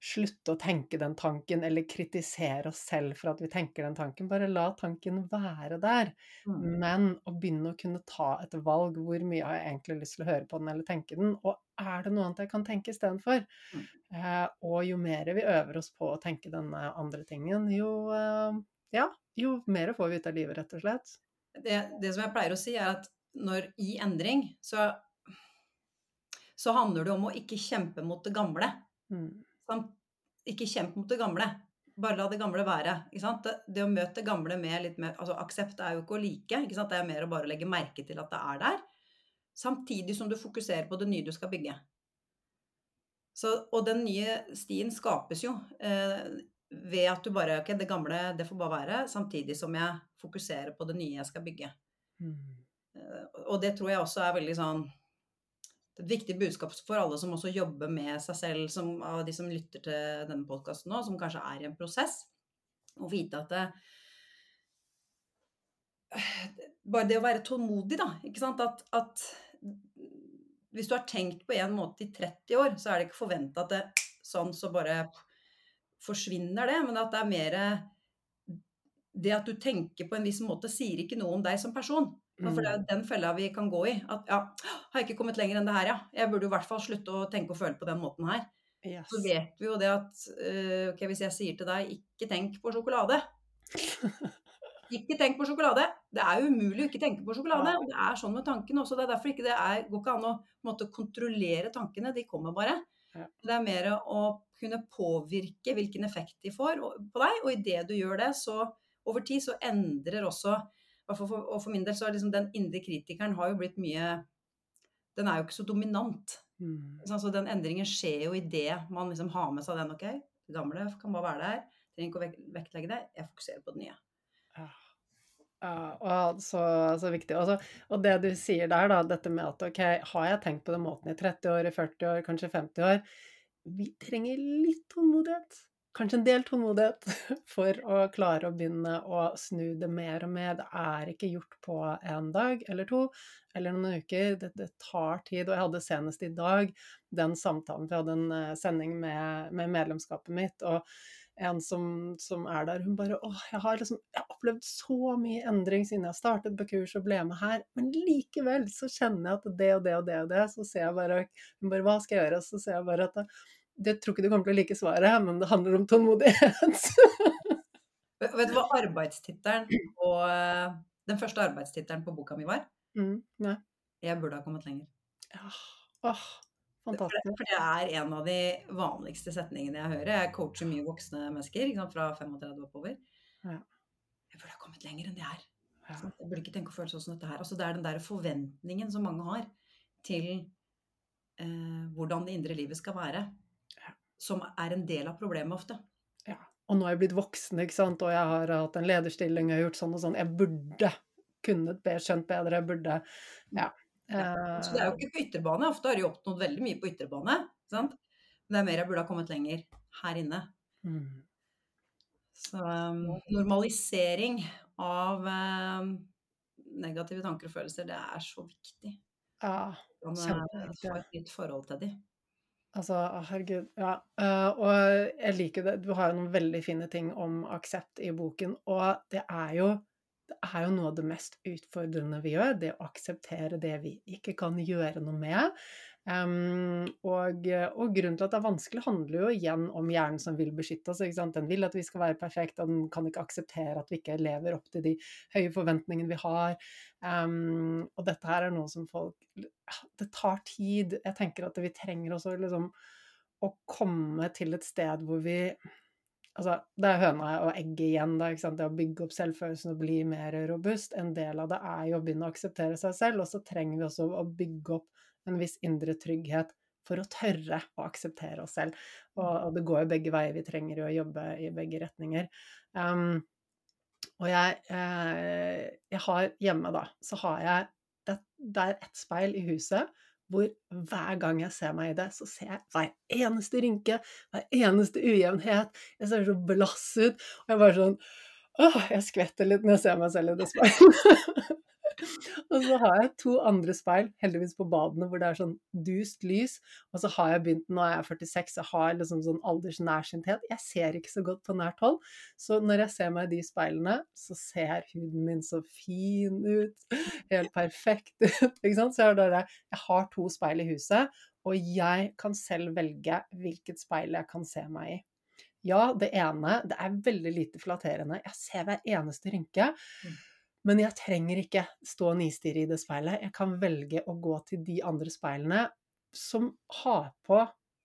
slutte å tenke den tanken, eller kritisere oss selv for at vi tenker den tanken. Bare la tanken være der. Mm. Men å begynne å kunne ta et valg. Hvor mye har jeg egentlig lyst til å høre på den eller tenke den? Og er det noe annet jeg kan tenke istedenfor? Mm. Eh, og jo mer vi øver oss på å tenke denne andre tingen, jo, eh, ja, jo mer får vi ut av livet, rett og slett. Det, det som jeg pleier å si, er at når i endring, så, så handler det om å ikke kjempe mot det gamle. Mm. Ikke kjempe mot det gamle. Bare la det gamle være. Det, det, å møte det gamle med litt mer altså Aksept er jo ikke å like. Ikke det er mer å bare legge merke til at det er der. Samtidig som du fokuserer på det nye du skal bygge. Så, og den nye stien skapes jo eh, ved at du bare Ok, det gamle, det får bare være. Samtidig som jeg fokuserer på det nye jeg skal bygge. Mm. Eh, og det tror jeg også er veldig sånn et viktig budskap for alle som også jobber med seg selv, som, av de som lytter til denne podkasten nå, som kanskje er i en prosess. Å vite at det, Bare det å være tålmodig, da. Ikke sant. At, at, hvis du har tenkt på en måte i 30 år, så er det ikke forventa at det sånn så bare forsvinner det, men at det er mer Det at du tenker på en viss måte, sier ikke noe om deg som person. For det er jo mm. den fella vi kan gå i. At ja, har jeg ikke kommet lenger enn det her, ja. Jeg burde i hvert fall slutte å tenke og føle på den måten her. Yes. Så vet vi jo det at uh, ok, hvis jeg sier til deg ikke tenk på sjokolade [laughs] Ikke tenk på sjokolade. Det er jo umulig å ikke tenke på sjokolade. Det er sånn med tankene også. Det er derfor ikke det er, går ikke an å måtte, kontrollere tankene. De kommer bare. Det er mer å kunne påvirke hvilken effekt de får på deg. Og idet du gjør det, så over tid så endrer også for, og for min del så er liksom den indre kritikeren har jo blitt mye Den er jo ikke så dominant. Mm. Så den endringen skjer jo idet man liksom har med seg den. Ok, det gamle kan bare være der. Trenger ikke å vektlegge det. Jeg fokuserer på det nye. Ja. Ja, så, så, viktig. Også, og det du sier der, da, dette med at ok, har jeg tenkt på den måten i 30 år, i 40 år, kanskje 50 år Vi trenger litt tålmodighet kanskje en del tålmodighet [laughs] for å klare å begynne å snu det mer og mer. Det er ikke gjort på en dag eller to eller noen uker. Det, det tar tid. Og jeg hadde senest i dag den samtalen, for jeg hadde en eh, sending med, med medlemskapet mitt. og en som, som, er der, hun bare åh, jeg har liksom jeg har opplevd så mye endring siden jeg startet på kurs og ble med her, men likevel så kjenner jeg at det og det og det og det, så ser jeg bare Hun bare hva skal jeg gjøre? Så ser jeg bare at det tror ikke du kommer til å like svaret, men det handler om tålmodighet. Vet du hva arbeidstittelen på Den første arbeidstittelen på boka mi var? Mm, nei. Jeg burde ha kommet lenger. Ja. Åh, fantastisk. For det er en av de vanligste setningene jeg hører. Jeg coacher mye voksne mennesker sant, fra 35 oppover. Ja. Jeg burde ha kommet lenger enn det her. Ja. Jeg burde ikke tenke å føle sånn som dette her. Altså, det er den der forventningen som mange har til eh, hvordan det indre livet skal være som er en del av problemet ofte. Ja. Og nå er jeg blitt voksen, ikke sant, og jeg har hatt en lederstilling og gjort sånn og sånn. Jeg burde kunnet be, skjønt bedre, jeg burde Ja. ja. Så det er jo ikke på ytterbane. Ofte har de oppnådd veldig mye på ytterbane. Sant? Men det er mer jeg burde ha kommet lenger her inne. Mm. Så um, normalisering av um, negative tanker og følelser, det er så viktig. Ja, eh, kjempeviktig. får et nytt forhold til de. Altså, herregud, ja. Eh, og jeg liker det. Du har jo noen veldig fine ting om aksept i boken, og det er jo det er jo noe av det mest utfordrende vi gjør, det å akseptere det vi ikke kan gjøre noe med. Um, og, og, grunnen til at det er vanskelig, handler jo igjen om hjernen som vil beskytte oss. Den vil at vi skal være perfekte, og den kan ikke akseptere at vi ikke lever opp til de høye forventningene vi har. Um, og dette her er noe som folk Det tar tid. Jeg tenker at vi trenger også liksom å komme til et sted hvor vi Altså, det er høna og egget igjen, da, det å bygge opp selvfølelsen og bli mer robust. En del av det er jo å begynne å akseptere seg selv, og så trenger vi også å bygge opp en viss indre trygghet for å tørre å akseptere oss selv. Og, og det går jo begge veier, vi trenger jo å jobbe i begge retninger. Um, og jeg, eh, jeg har hjemme, da, så har jeg det, det er et speil i huset hvor hver gang jeg ser meg i det, så ser jeg hver eneste rynke, hver eneste ujevnhet. Jeg ser så blass ut, og jeg bare sånn Åh, jeg skvetter litt når jeg ser meg selv i det speilet. [laughs] [laughs] og så har jeg to andre speil, heldigvis på badene, hvor det er sånn dust lys. Og så har jeg begynt, nå er jeg 46, jeg har liksom sånn aldersnærsynthet. Jeg ser ikke så godt på nært hold. Så når jeg ser meg i de speilene, så ser huden min så fin ut. [laughs] Helt perfekt ut. [laughs] Ikke sant? Så jeg har, der, jeg har to speil i huset, og jeg kan selv velge hvilket speil jeg kan se meg i. Ja, det ene, det er veldig lite flatterende. Jeg ser hver eneste rynke. Mm. Men jeg trenger ikke stå og nistirre i det speilet. Jeg kan velge å gå til de andre speilene som har på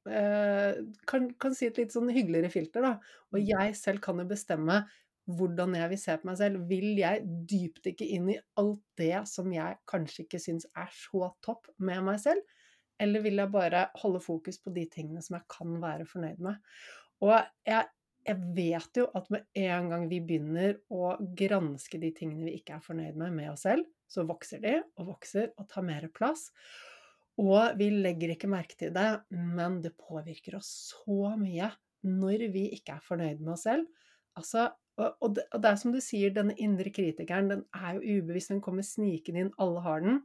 eh, kan, kan, si et litt sånn hyggeligere filter, da. Og mm. jeg selv kan jo bestemme hvordan jeg vil se på meg selv. Vil jeg dypdykke inn i alt det som jeg kanskje ikke syns er så topp med meg selv? Eller vil jeg bare holde fokus på de tingene som jeg kan være fornøyd med? Og jeg jeg vet jo at med en gang vi begynner å granske de tingene vi ikke er fornøyd med med oss selv, så vokser de og vokser og tar mer plass. Og vi legger ikke merke til det, men det påvirker oss så mye når vi ikke er fornøyd med oss selv. Altså, og, det, og det er som du sier, denne indre kritikeren, den er jo ubevisst, den kommer snikende inn, alle har den.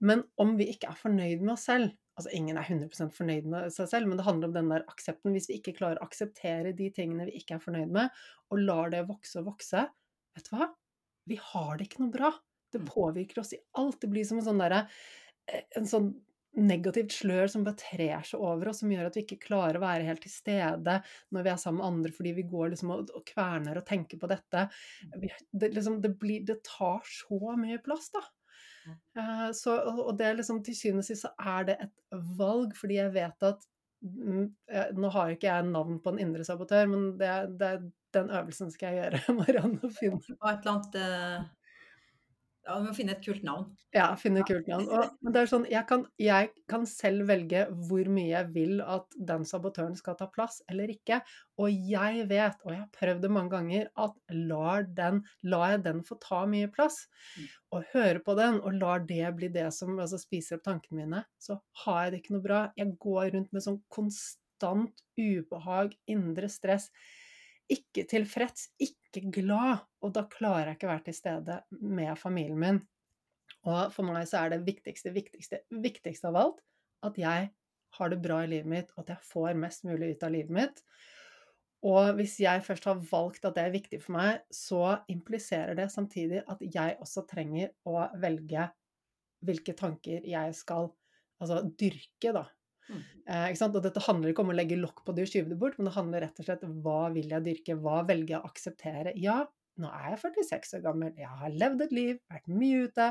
Men om vi ikke er fornøyd med oss selv, Altså, ingen er 100 fornøyd med seg selv, men det handler om den der aksepten. Hvis vi ikke klarer å akseptere de tingene vi ikke er fornøyd med, og lar det vokse og vokse, vet du hva? Vi har det ikke noe bra. Det mm. påvirker oss i alt. Det blir som en sånn derre eh, En sånn negativt slør som bare trer seg over oss, som gjør at vi ikke klarer å være helt til stede når vi er sammen med andre, fordi vi går liksom og, og kverner og tenker på dette. Mm. Det, liksom, det, blir, det tar så mye plass, da. Uh, så, og det er liksom til syvende og sist så er det et valg, fordi jeg vet at mm, Nå har jo ikke jeg navn på en indre sabotør, men det, det, den øvelsen skal jeg gjøre. [laughs] Finne. Og et eller annet uh ja, vi må finne et kult navn. Ja, finne et kult navn. Og det er sånn, jeg kan, jeg kan, selv velge hvor mye jeg vil at den sabotøren skal ta plass eller ikke. Og jeg vet, og jeg har prøvd det mange ganger, at lar, den, lar jeg den få ta mye plass, mm. og høre på den, og lar det bli det som altså, spiser opp tankene mine, så har jeg det ikke noe bra. Jeg går rundt med sånn konstant ubehag, indre stress ikke tilfreds, ikke glad, og da klarer jeg ikke å være til stede med familien min. Og for meg så er det viktigste, viktigste, viktigste av alt at jeg har det bra i livet mitt, og at jeg får mest mulig ut av livet mitt. Og hvis jeg først har valgt at det er viktig for meg, så impliserer det samtidig at jeg også trenger å velge hvilke tanker jeg skal altså dyrke, da. Mm. Eh, og dette handler ikke om å legge lokk på det og skyve det bort, men det handler rett og slett om hva vil jeg dyrke, hva velger jeg å akseptere. Ja, nå er jeg 46 år gammel, jeg har levd et liv, vært mye ute,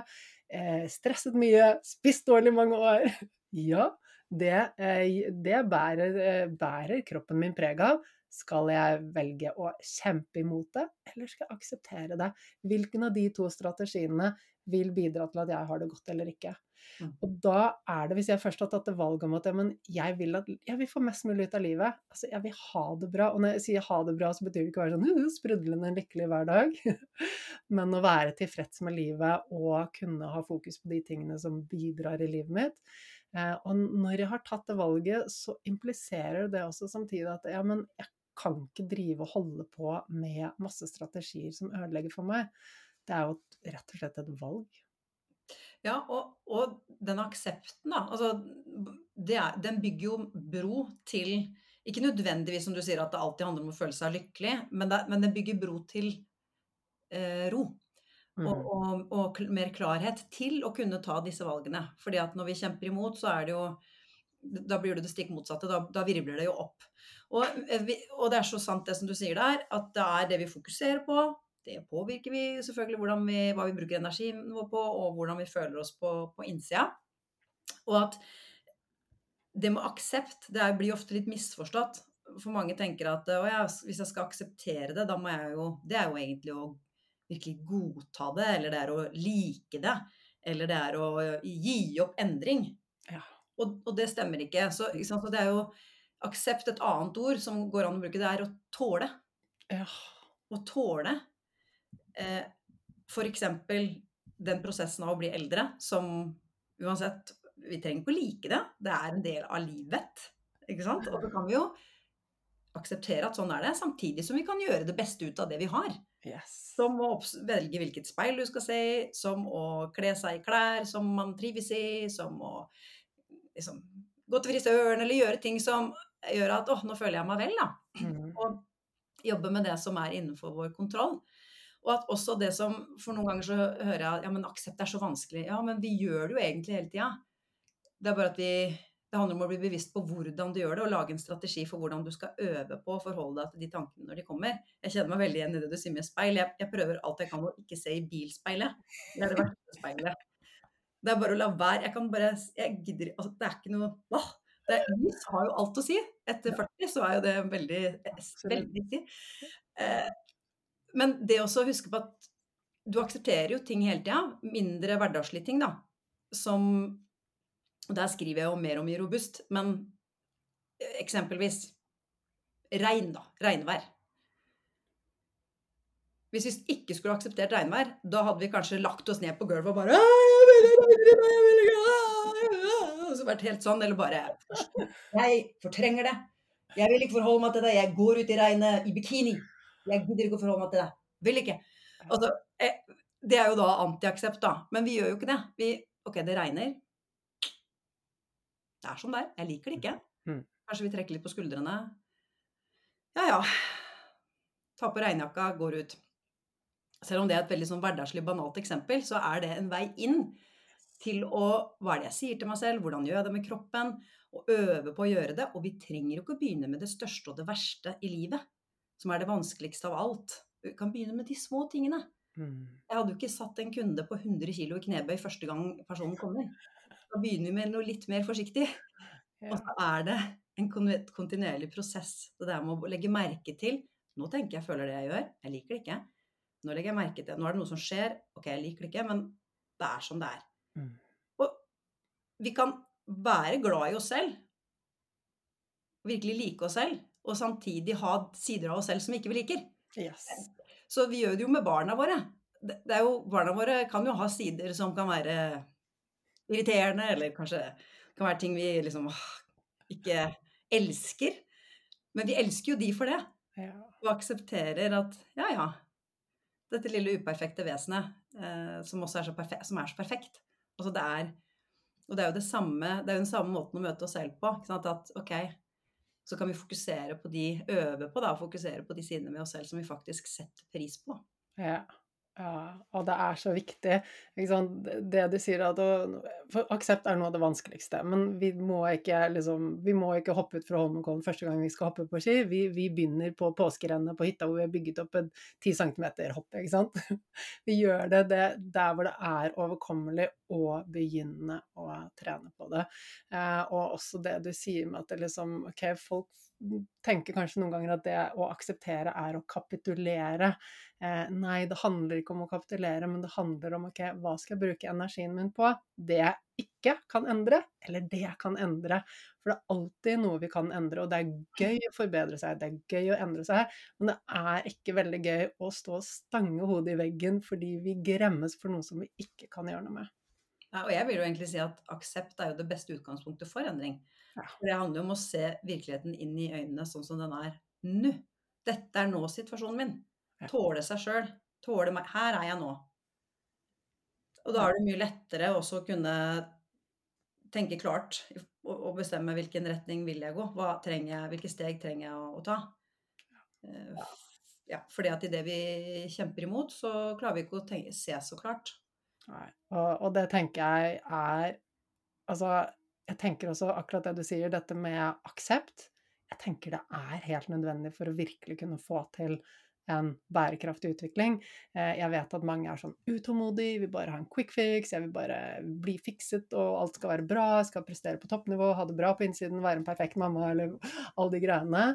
eh, stresset mye, spist dårlig mange år. [laughs] ja, det, eh, det bærer, eh, bærer kroppen min preg av. Skal jeg velge å kjempe imot det, eller skal jeg akseptere det? Hvilken av de to strategiene vil bidra til at jeg har det godt eller ikke? Mm. Og da er det, hvis jeg først har tatt det valget om at ja, jeg, vil at jeg vil få mest mulig ut av livet, altså jeg vil ha det bra. Og når jeg sier ha det bra, så betyr det ikke å være sånn sprudlende lykkelig hver dag, [laughs] men å være tilfreds med livet og kunne ha fokus på de tingene som bidrar i livet mitt. Eh, og når jeg har tatt det valget, så impliserer det også samtidig at ja, men jeg kan ikke drive og holde på med masse strategier som ødelegger for meg. Det er jo rett og slett et valg. Ja, og, og den aksepten, da. Altså, er, den bygger jo bro til Ikke nødvendigvis som du sier at det alltid handler om å føle seg lykkelig, men, det, men den bygger bro til eh, ro. Mm. og, og og, mer klarhet til å kunne ta disse valgene. Fordi at når vi kjemper imot, så er det jo Da blir det det stikk motsatte. Da, da virvler det jo opp. Og, eh, og det er så sant det som du sier der, at det er det vi fokuserer på. Det påvirker vi selvfølgelig hvordan vi, hva vi bruker energien vår på, og hvordan vi føler oss på, på innsida. Og at det med aksept det blir ofte litt misforstått. For mange tenker at ja, hvis jeg skal akseptere det, da må jeg jo Det er jo egentlig å virkelig godta det, eller det er å like det. Eller det er å gi opp endring. Ja. Og, og det stemmer ikke. Så, ikke sant? så det er jo aksept et annet ord som går an å bruke, det er å tåle. Ja. Å tåle eh, f.eks. den prosessen av å bli eldre, som uansett Vi trenger ikke å like det. Det er en del av livet. Ikke sant? Og så kan vi jo akseptere at sånn er det, samtidig som vi kan gjøre det beste ut av det vi har. Yes. Som å velge hvilket speil du skal se i, som å kle seg i klær som man trives i, som å liksom, gå til frisøren eller gjøre ting som gjør at 'å, nå føler jeg meg vel', da. Mm. Og jobbe med det som er innenfor vår kontroll. Og at også det som For noen ganger så hører jeg ja, men aksept er så vanskelig. Ja, men vi gjør det jo egentlig hele tida. Det er bare at vi det handler om å bli bevisst på hvordan du gjør det, og lage en strategi for hvordan du skal øve på å forholde deg til de tankene når de kommer. Jeg kjenner meg veldig igjen i det du sier med speil. Jeg, jeg prøver alt jeg kan å ikke se i bilspeilet. Det er det verste speilet. Det er bare å la være. Jeg kan bare Jeg gidder altså, Det er ikke noe åh, det, Lys har jo alt å si. Etter 40 så er jo det veldig, veldig viktig. Eh, men det også å huske på at du aksepterer jo ting hele tida. Mindre hverdagslige ting, da. Som Der skriver jeg jo mer om i Robust, men eksempelvis regn, da. Regnvær. Hvis vi ikke skulle akseptert regnvær, da hadde vi kanskje lagt oss ned på gulvet og bare jeg vil ikke, jeg jeg vil ikke, åh», Og så vært helt sånn, eller bare Jeg fortrenger det. Jeg vil ikke forholde meg til det. Jeg går ut i regnet i bikini. Jeg gidder ikke å forholde meg til det. Vil ikke. Altså, eh, det er jo da antiaksept, da. Men vi gjør jo ikke det. Vi, ok, det regner. Det er som det er. Jeg liker det ikke. Mm. Kanskje vi trekker litt på skuldrene. Ja ja. Ta på regnjakka, går ut. Selv om det er et veldig sånn hverdagslig, banalt eksempel, så er det en vei inn til å Hva er det jeg sier til meg selv? Hvordan gjør jeg det med kroppen? Og øve på å gjøre det. Og vi trenger jo ikke å begynne med det største og det verste i livet, som er det vanskeligste av alt. Vi kan begynne med de små tingene. Mm. Jeg hadde jo ikke satt en kunde på 100 kg i knebøy første gang personen kommer. Da begynner vi med noe litt mer forsiktig. Og så er det en kontinuerlig prosess. Det der med å legge merke til Nå tenker jeg, føler det jeg gjør. Jeg liker det ikke. Nå legger jeg merke til Nå er det noe som skjer. Ok, jeg liker det ikke, men det er som det er. Mm. Og vi kan være glad i oss selv, virkelig like oss selv, og samtidig ha sider av oss selv som vi ikke liker. Yes. Så vi gjør det jo med barna våre. Er jo, barna våre kan jo ha sider som kan være irriterende, eller kanskje kan være ting vi liksom ikke elsker. Men vi elsker jo de for det, Ja. og aksepterer at ja, ja, dette lille uperfekte vesenet eh, som også er så, som er så perfekt. Altså det er, og det er jo det samme, det er jo den samme måten å møte oss selv på. At ok, så kan vi fokusere på de, øve på da, fokusere på de sidene ved oss selv som vi faktisk setter pris på. Ja. Ja. Og det er så viktig. Det- du sier at for Aksept er noe av det vanskeligste, men vi må ikke, liksom, vi må ikke hoppe ut fra Holmenkollen første gang vi skal hoppe på ski. Vi, vi begynner på påskerennet på hytta hvor vi har bygget opp et 10 cm hopp. [laughs] Vi gjør det, det der hvor det er overkommelig å begynne å trene på det. Eh, og også det du sier med at det liksom OK, folk tenker kanskje noen ganger at det å akseptere er å kapitulere. Eh, nei, det handler ikke om å kapitulere, men det handler om ok, hva skal jeg bruke energien min på? Det jeg ikke kan endre, eller det jeg kan endre. For det er alltid noe vi kan endre, og det er gøy å forbedre seg, det er gøy å endre seg, men det er ikke veldig gøy å stå og stange hodet i veggen fordi vi gremmes for noe som vi ikke kan gjøre noe med. Ja, og jeg vil jo egentlig si at aksept er jo det beste utgangspunktet for endring. For det handler jo om å se virkeligheten inn i øynene sånn som den er, Nå. Dette er nå situasjonen min. Tåle seg sjøl. Tåle meg. Her er jeg nå. Og da er det mye lettere også å kunne tenke klart og, bestemme hvilken retning vil jeg gå. Hva trenger jeg, hvilke steg trenger jeg å, å ta. Eh, ja, fordi at i det vi kjemper imot, så klarer vi ikke å tenke, se så klart. Nei. Og, og det tenker jeg er Altså, jeg tenker også akkurat det du sier, dette med aksept. Jeg tenker det er helt nødvendig for å virkelig kunne få til en bærekraftig utvikling. Eh, jeg vet at mange er sånn utålmodige, vil bare ha en quick fix, jeg vil bare bli fikset, og alt skal være bra, jeg skal prestere på toppnivå, ha det bra på innsiden, være en perfekt mamma, eller [laughs] alle de greiene.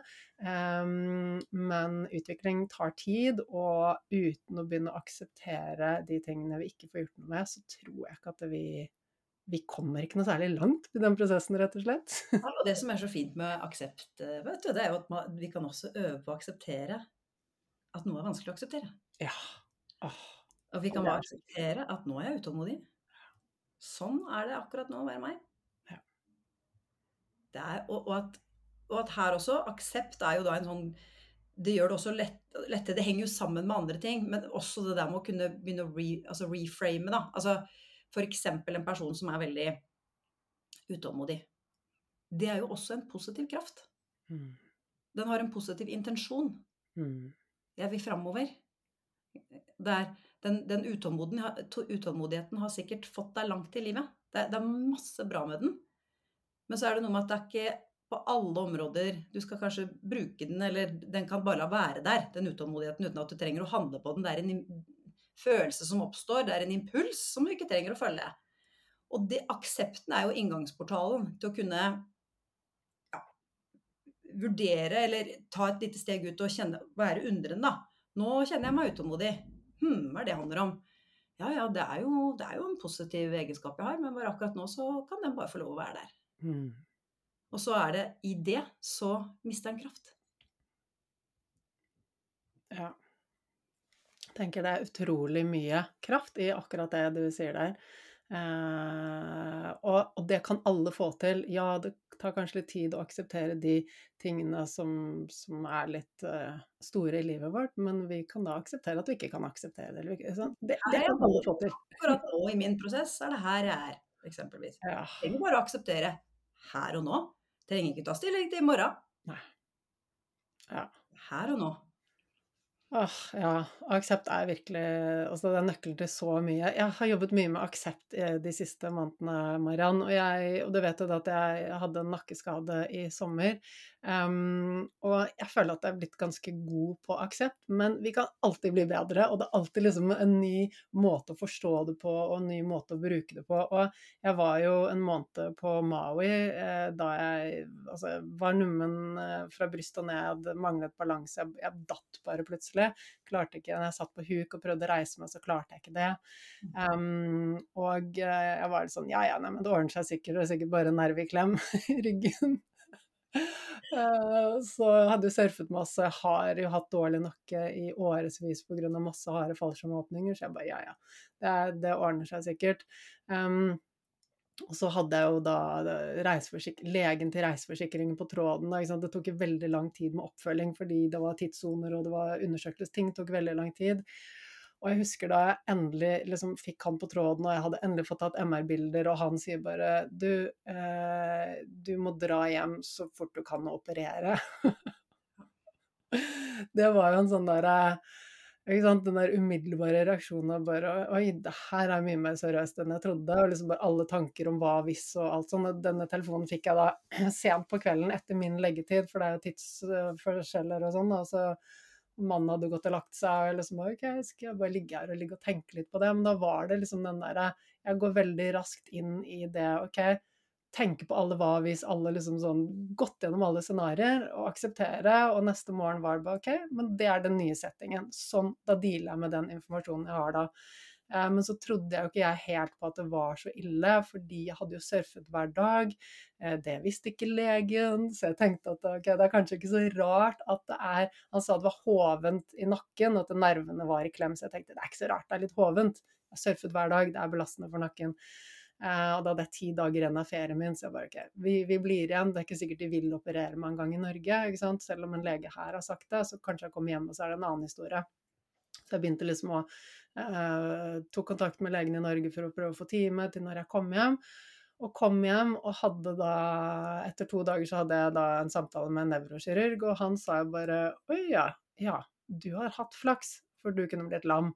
Um, men utvikling tar tid, og uten å begynne å akseptere de tingene vi ikke får gjort noe med, så tror jeg ikke at vi vi kommer ikke noe særlig langt i den prosessen, rett og slett. Ja, og det som er så fint med aksept, eh, vet du, det er jo at vi kan også øve på å akseptere at noe er vanskelig å akseptere. Ja. Åh. Og vi kan bare akseptere at nå er jeg utålmodig. Sånn er det akkurat nå å være meg. Ja. Det er, og, og, at, og, at, her også, aksept er jo da en sånn Det gjør det også lett, lettere. Det henger jo sammen med andre ting, men også det der med å kunne begynne å re, altså reframe, da. Altså f.eks. en person som er veldig utålmodig. Det er jo også en positiv kraft. Mm. Den har en positiv intensjon. Mm. Jeg vil framover. Den, den utålmodigheten har sikkert fått deg langt i livet. Det, det, er masse bra med den. Men så er det noe med at det er ikke på alle områder du skal kanskje bruke den, eller den kan bare la være der, den utålmodigheten, uten at du trenger å handle på den. Det er en følelse som oppstår, det er en impuls som du ikke trenger å følge. Og det, aksepten er jo inngangsportalen til å kunne ja, vurdere eller ta et lite steg ut og kjenne, være undrende. Nå kjenner jeg meg utålmodig. Hm, hva er det handler om? Ja ja, det er, jo, det er, jo, en positiv egenskap jeg har, men bare akkurat nå så kan den bare få lov å være der. Mm. Og så er det i det så mister den kraft. Ja. Tenker det er utrolig mye kraft i akkurat det du sier der. Eh, og, og, det kan alle få til. Ja, det tar kanskje litt tid å akseptere de tingene som, som er litt uh, store i livet vårt, men vi kan da akseptere at vi ikke kan akseptere det. Sånn. Det, det kan alle få til. Akkurat nå i min prosess er det her jeg er, eksempelvis. Ja. Jeg trenger bare å akseptere her og nå. Trenger ikke ta stilling til i morgen. Nei. Ja. Her og nå. Åh, ja. Aksept er virkelig altså Det er nøkkelen til så mye. Jeg har jobbet mye med aksept de siste månedene, Mariann. Og, og du vet jo at jeg hadde en nakkeskade i sommer. Um, og jeg føler at jeg er blitt ganske god på aksept, men vi kan alltid bli bedre. Og det er alltid liksom en ny måte å forstå det på, og en ny måte å bruke det på. Og jeg var jo en måned på Maui eh, da jeg altså, var nummen eh, fra brystet og ned, manglet balanse. Jeg, jeg datt bare plutselig. Klarte ikke, Når jeg satt på huk og prøvde å reise meg, så klarte jeg ikke det. Um, og eh, jeg var litt sånn Ja ja, nei, men det ordner seg sikkert. Det er sikkert bare nerveklem [laughs] i ryggen. Eh, så hadde jo surfet masse, har jo hatt dårlig nakke i årevis pga. masse harde fallskjermåpninger, så jeg bare ja, ja, det, det ordner seg sikkert. Um, og så hadde jeg jo da legen til reiseforsikringen på tråden. Da, det tok veldig lang tid med oppfølging fordi det var tidssoner og det var undersøkelsesting. Tok veldig lang tid. Og jeg husker da jeg endelig liksom fikk han på tråden, og jeg hadde endelig fått tatt MR-bilder, og han sier bare Du, eh, du må dra hjem så fort du kan operere. [laughs] det var jo en sånn derre Den der umiddelbare reaksjonen av bare Oi, det her er mye mer seriøst enn jeg trodde. Og liksom bare alle tanker om hva hvis og alt sånn. Denne telefonen fikk jeg da [clears throat] sent på kvelden etter min leggetid, for det er jo tidsforskjeller og sånn. Og så mannen hadde gått og lagt seg, og jeg liksom OK, skal jeg bare ligge her og ligge og tenke litt på det? Men da var det liksom den derre Jeg går veldig raskt inn i det, OK, tenke på alle hva hvis alle liksom sånn Gått gjennom alle scenarioer og akseptere, og neste morgen var det bare OK, men det er den nye settingen. Sånn, da dealer jeg med den informasjonen jeg har da. Eh, men så trodde jeg jo ikke jeg helt på at det var så ille, fordi jeg hadde jo surfet hver dag. Eh, det visste ikke legen, så jeg tenkte at okay, det er kanskje ikke så rart at det er Han sa det var hovent i nakken, at nervene var i klem, så jeg tenkte det er ikke så rart, det er litt hovent. Jeg har surfet hver dag, det er belastende for nakken. Eh, og da hadde jeg ti dager igjen av ferien min, så jeg bare ok, vi, vi blir igjen. Det er ikke sikkert de vil operere meg en gang i Norge, selv om en lege her har sagt det. Så kanskje jeg kommer hjem, og så er det en annen historie. Jeg begynte liksom å eh, tok kontakt med legen i Norge for å prøve å få time til når jeg kom hjem. Og kom hjem og hadde da Etter to dager så hadde jeg da en samtale med en nevrokirurg, og han sa jo bare Oi, ja, ja, du har hatt flaks, for du kunne blitt lam.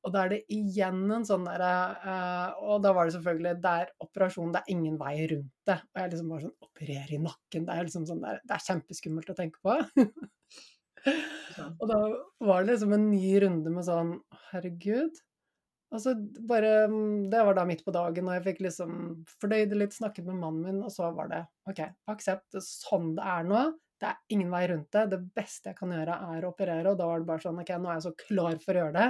Og da er det igjen en sånn derre uh, Og da var det selvfølgelig Det er operasjon, det er ingen vei rundt det. Og jeg liksom bare sånn Operere i nakken, det er liksom sånn der, Det er kjempeskummelt å tenke på. [laughs] og da var det liksom en ny runde med sånn Herregud. Altså bare Det var da midt på dagen, og jeg fikk liksom fordøyd litt, snakket med mannen min, og så var det OK, aksept. Sånn det er nå. Det er ingen vei rundt det. Det beste jeg kan gjøre, er å operere. Og da var det bare sånn OK, nå er jeg så klar for å gjøre det.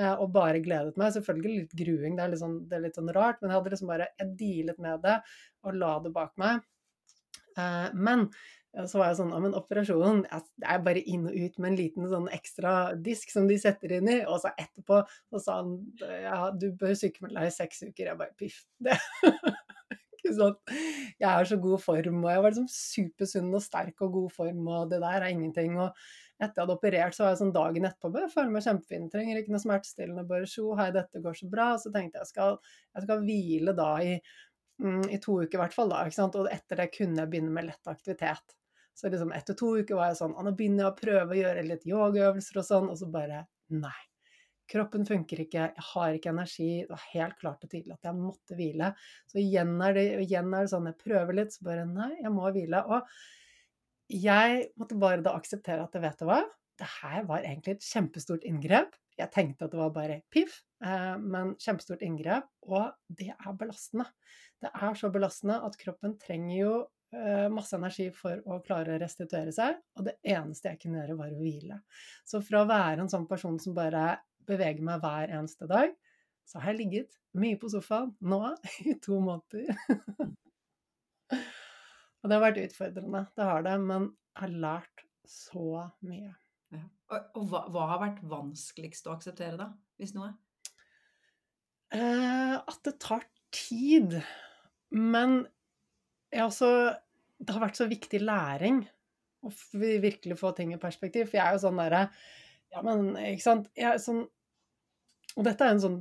Eh, og bare gledet meg. Selvfølgelig litt gruing, det er litt sånn, det er litt sånn rart, men jeg hadde liksom bare Jeg dealet med det og la det bak meg. Eh, så var jeg sånn Ja, men operasjonen Det er bare inn og ut med en liten sånn ekstra disk som de setter inn i. Og så etterpå så sa han ja, du bør sykemelde deg i seks uker. Jeg bare piff. Det [laughs] ikke sånn. Jeg er så god form, og jeg var liksom supersunn og sterk og god form, og det der er ingenting. Og etter jeg hadde operert, så var jeg sånn dagen etterpå jeg føler meg kjempefin, trenger ikke noe smertestillende, bare sjo, hei, dette går så bra. Og Så tenkte jeg skal, jeg skal hvile da i, mm, i to uker i hvert fall, da. Og etter det kunne jeg begynne med lett aktivitet. Så liksom etter to uker var jeg sånn Nå begynner jeg å prøve å gjøre litt yogaøvelser og sånn, og så bare Nei. Kroppen funker ikke, jeg har ikke energi. Det var helt klart og tydelig at jeg måtte hvile. Så igjen er det, igjen er det sånn jeg prøver litt, så bare nei, jeg må hvile. Og jeg måtte bare da akseptere at vet du hva, det her var egentlig et kjempestort inngrep. Jeg tenkte at det var bare piff, eh, men kjempestort inngrep, og det er belastende. Det er så belastende at kroppen trenger jo masse energi for å klare å restituere seg, og det eneste jeg kunne gjøre, var å hvile. Så fra å være en sånn person som bare beveger meg hver eneste dag, så har jeg ligget mye på sofaen nå [laughs] i to måneder. [laughs] og det har vært utfordrende, det har det, men jeg har lært så mye. Ja. Og, og hva, hva, har vært vanskeligst å akseptere, da, hvis noe? Eh, at det tar tid. Men jeg også Det har vært så viktig læring å virkelig få ting i perspektiv. For jeg er jo sånn derre Ja, men ikke sant. Sånn og dette er en sånn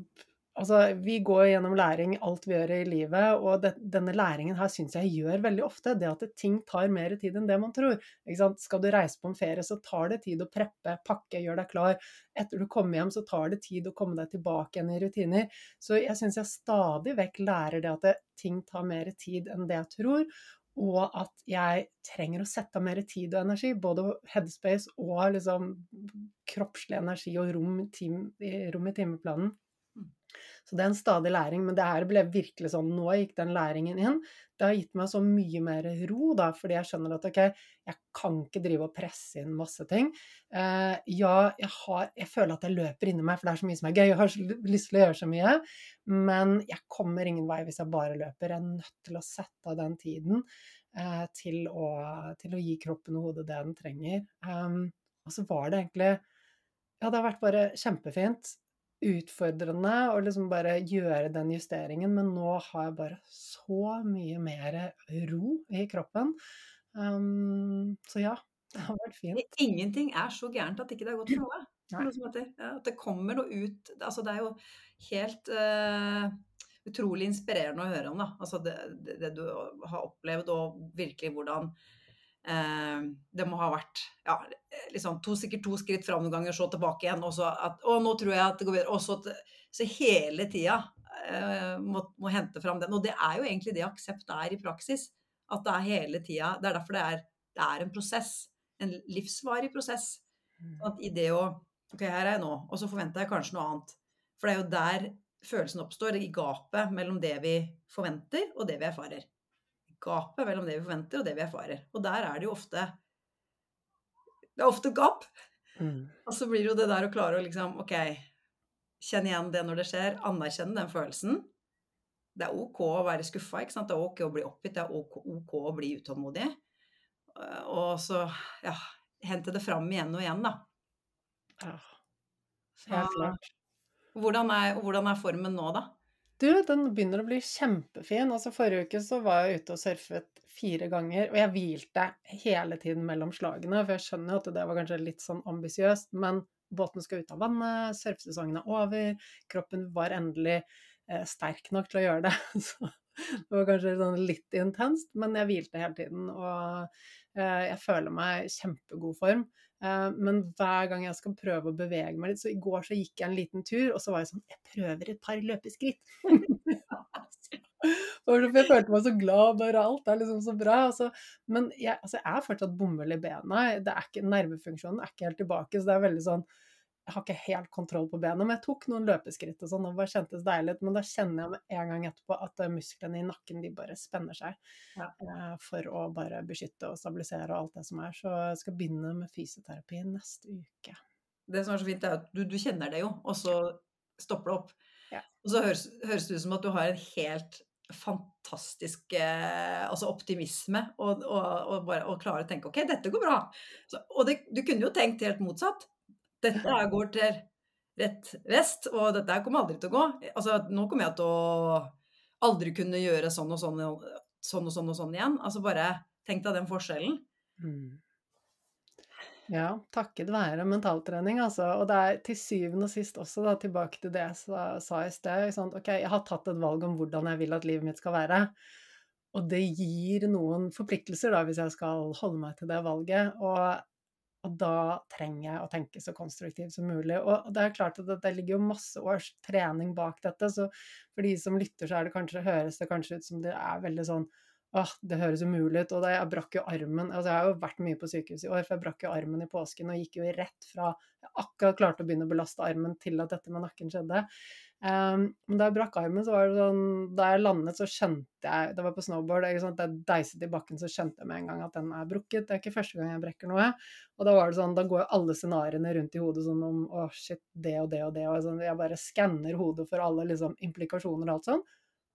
Altså, vi går gjennom læring alt vi gjør i livet, og det, denne læringen her syns jeg gjør veldig ofte. Det at ting tar mer tid enn det man tror. Skal du reise på en ferie, så tar det tid å preppe, pakke, gjøre deg klar. Etter du kommer hjem, så tar det tid å komme deg tilbake igjen i rutiner. Så jeg syns jeg stadig vekk lærer det at det, ting tar mer tid enn det jeg tror. Og at jeg trenger å sette av mer tid og energi, både headspace og liksom kroppslig energi og rom, i timeplanen. Så det er en stadig læring, men det her ble virkelig sånn Nå gikk den læringen inn. Det har gitt meg så mye mer ro, da, fordi jeg skjønner at ok, jeg kan ikke drive og presse inn masse ting. Uh, ja, jeg, har, jeg føler at jeg løper inni meg, for det er så mye som er gøy. Jeg har lyst til å gjøre så mye. Men jeg kommer ingen vei hvis jeg bare løper. Jeg er nødt til å sette av den tiden uh, til, å, til, å, gi kroppen og hodet det den trenger. Um, og så var det egentlig Ja, det har vært bare kjempefint utfordrende å liksom bare gjøre den justeringen, men nå har jeg bare så mye mer ro i kroppen. Um, så ja, det har vært fint. Ingenting er så gærent at ikke det er godt for noe. [clears throat] noe at det kommer noe ut Altså, det er jo helt uh, utrolig inspirerende å høre om. Altså det, det, det du har opplevd, og virkelig hvordan det må ha vært ja, liksom to, sikkert to skritt fram noen ganger, så tilbake igjen. Og så at Å, nå tror jeg at det går bedre. Og så, så hele tida eh, må, må, hente fram den. Og det er jo egentlig det aksept er i praksis. At det er hele tida. Det er derfor det er, det er en prosess. En livsvarig prosess. Mm. At i det å Ok, her er jeg nå. Og så forventer jeg kanskje noe annet. For det er jo der følelsen oppstår. I gapet mellom det vi forventer, og det vi erfarer gapet mellom det vi forventer og det vi erfarer. Og der er det jo ofte Det er ofte gap. Mm. Og så blir det jo det der å klare å liksom OK, kjenne igjen det når det skjer, anerkjenne den følelsen. Det er OK å være skuffa, ikke sant. Det er OK å bli oppgitt, det er OK, OK å bli utålmodig. Og så, ja, hente det fram igjen og igjen, da. Ja, helt klart. Hvordan er, hvordan er formen nå, da? Du, den begynner å bli kjempefin. Altså, forrige uke så var jeg ute og surfet fire ganger, og jeg hvilte hele tiden mellom slagene, for jeg skjønner jo at det var kanskje litt sånn ambisiøst, men båten skal ut av vannet, surfesesongen er over, kroppen var endelig eh, sterk nok til å gjøre det. [laughs] Så det var kanskje sånn litt intenst, men jeg hvilte hele tiden, og eh, jeg føler meg i kjempegod form. Eh, men hver gang jeg skal prøve å bevege meg litt Så i går så gikk jeg en liten tur, og så var jeg sånn Jeg prøver et par løpeskritt. [laughs] For jeg følte meg så glad, bare alt er liksom så bra. Altså. Men jeg, altså, jeg er fortsatt bomull i bena. Ikke, nervefunksjonen er ikke helt tilbake. Så det er veldig sånn jeg har ikke helt kontroll på benet, men jeg tok noen løpeskritt og sånn, og det kjentes deilig ut. Men da kjenner jeg med en gang etterpå at musklene i nakken de bare spenner seg ja. eh, for å bare beskytte og stabilisere og alt det som er. Så jeg skal begynne med fysioterapi neste uke. Det som er så fint, er at du, du kjenner det jo, og så stopper det opp. Ja. Og så høres, høres, det ut som at du har en helt fantastisk eh, altså optimisme og, og, og, bare og klare å tenke OK, dette går bra. Så, og det, du kunne jo tenkt helt motsatt. Dette går til rett vest, og dette kommer aldri til å gå. Altså, nå kommer jeg til å aldri kunne gjøre sånn og sånn, sånn og sånn og sånn igjen. Altså bare tenk deg den forskjellen. Mm. Ja, takket være mentaltrening, altså. Og det er til syvende og sist også, da, tilbake til det jeg sa i sted. Sånn, ok, jeg har tatt et valg om hvordan jeg vil at livet mitt skal være. Og det gir noen forpliktelser, da, hvis jeg skal holde meg til det valget. Og og da trenger jeg å tenke så konstruktivt som mulig. Og det er klart at det ligger jo masse års trening bak dette, så for de som lytter, så det kanskje, høres det kanskje ut som det er veldig sånn Åh, det høres umulig ut. Og da jeg brakk jo armen Altså, jeg har jo vært mye på sykehus i år, for jeg brakk jo armen i påsken og gikk jo rett fra jeg akkurat klarte å begynne å belaste armen, til at dette med nakken skjedde. Um, men da jeg brakk armen, så var det sånn Da jeg landet, så skjønte jeg Det var på snowboard. Ikke sant? Da jeg deiset i bakken, så skjønte jeg med en gang at den er brukket. Det er ikke første gang jeg brekker noe. Og da var det sånn Da går alle scenarioene rundt i hodet sånn om Å, shit, det og det og det. Og sånn, jeg bare skanner hodet for alle liksom implikasjoner og alt sånn.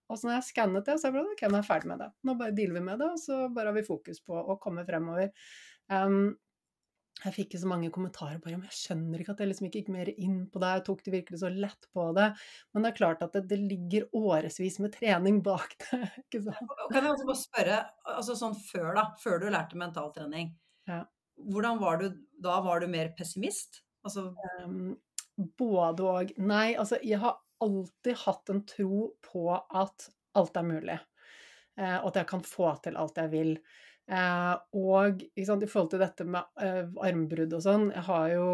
Og så når jeg skannet det, så er jeg bare OK, nå er jeg ferdig med det. Nå bare dealer vi med det, og så bare har vi fokus på å komme fremover. Um, jeg fikk ikke så mange kommentarer bare, men jeg skjønner ikke at jeg liksom ikke gikk mer inn på det. Jeg tok det virkelig så lett på det. Men det er klart at det, det ligger årevis med trening bak [laughs] det. ikke sant? Kan jeg også bare spørre, altså sånn før da, før du lærte mentaltrening, ja. hvordan var du da? Var du mer pessimist? Altså... Um, både og. Nei, altså jeg har alltid hatt en tro på at alt er mulig. Eh, og at jeg kan få til alt jeg vil. Eh, og sant, i forhold til dette med eh, armbrudd og sånn, jeg har jo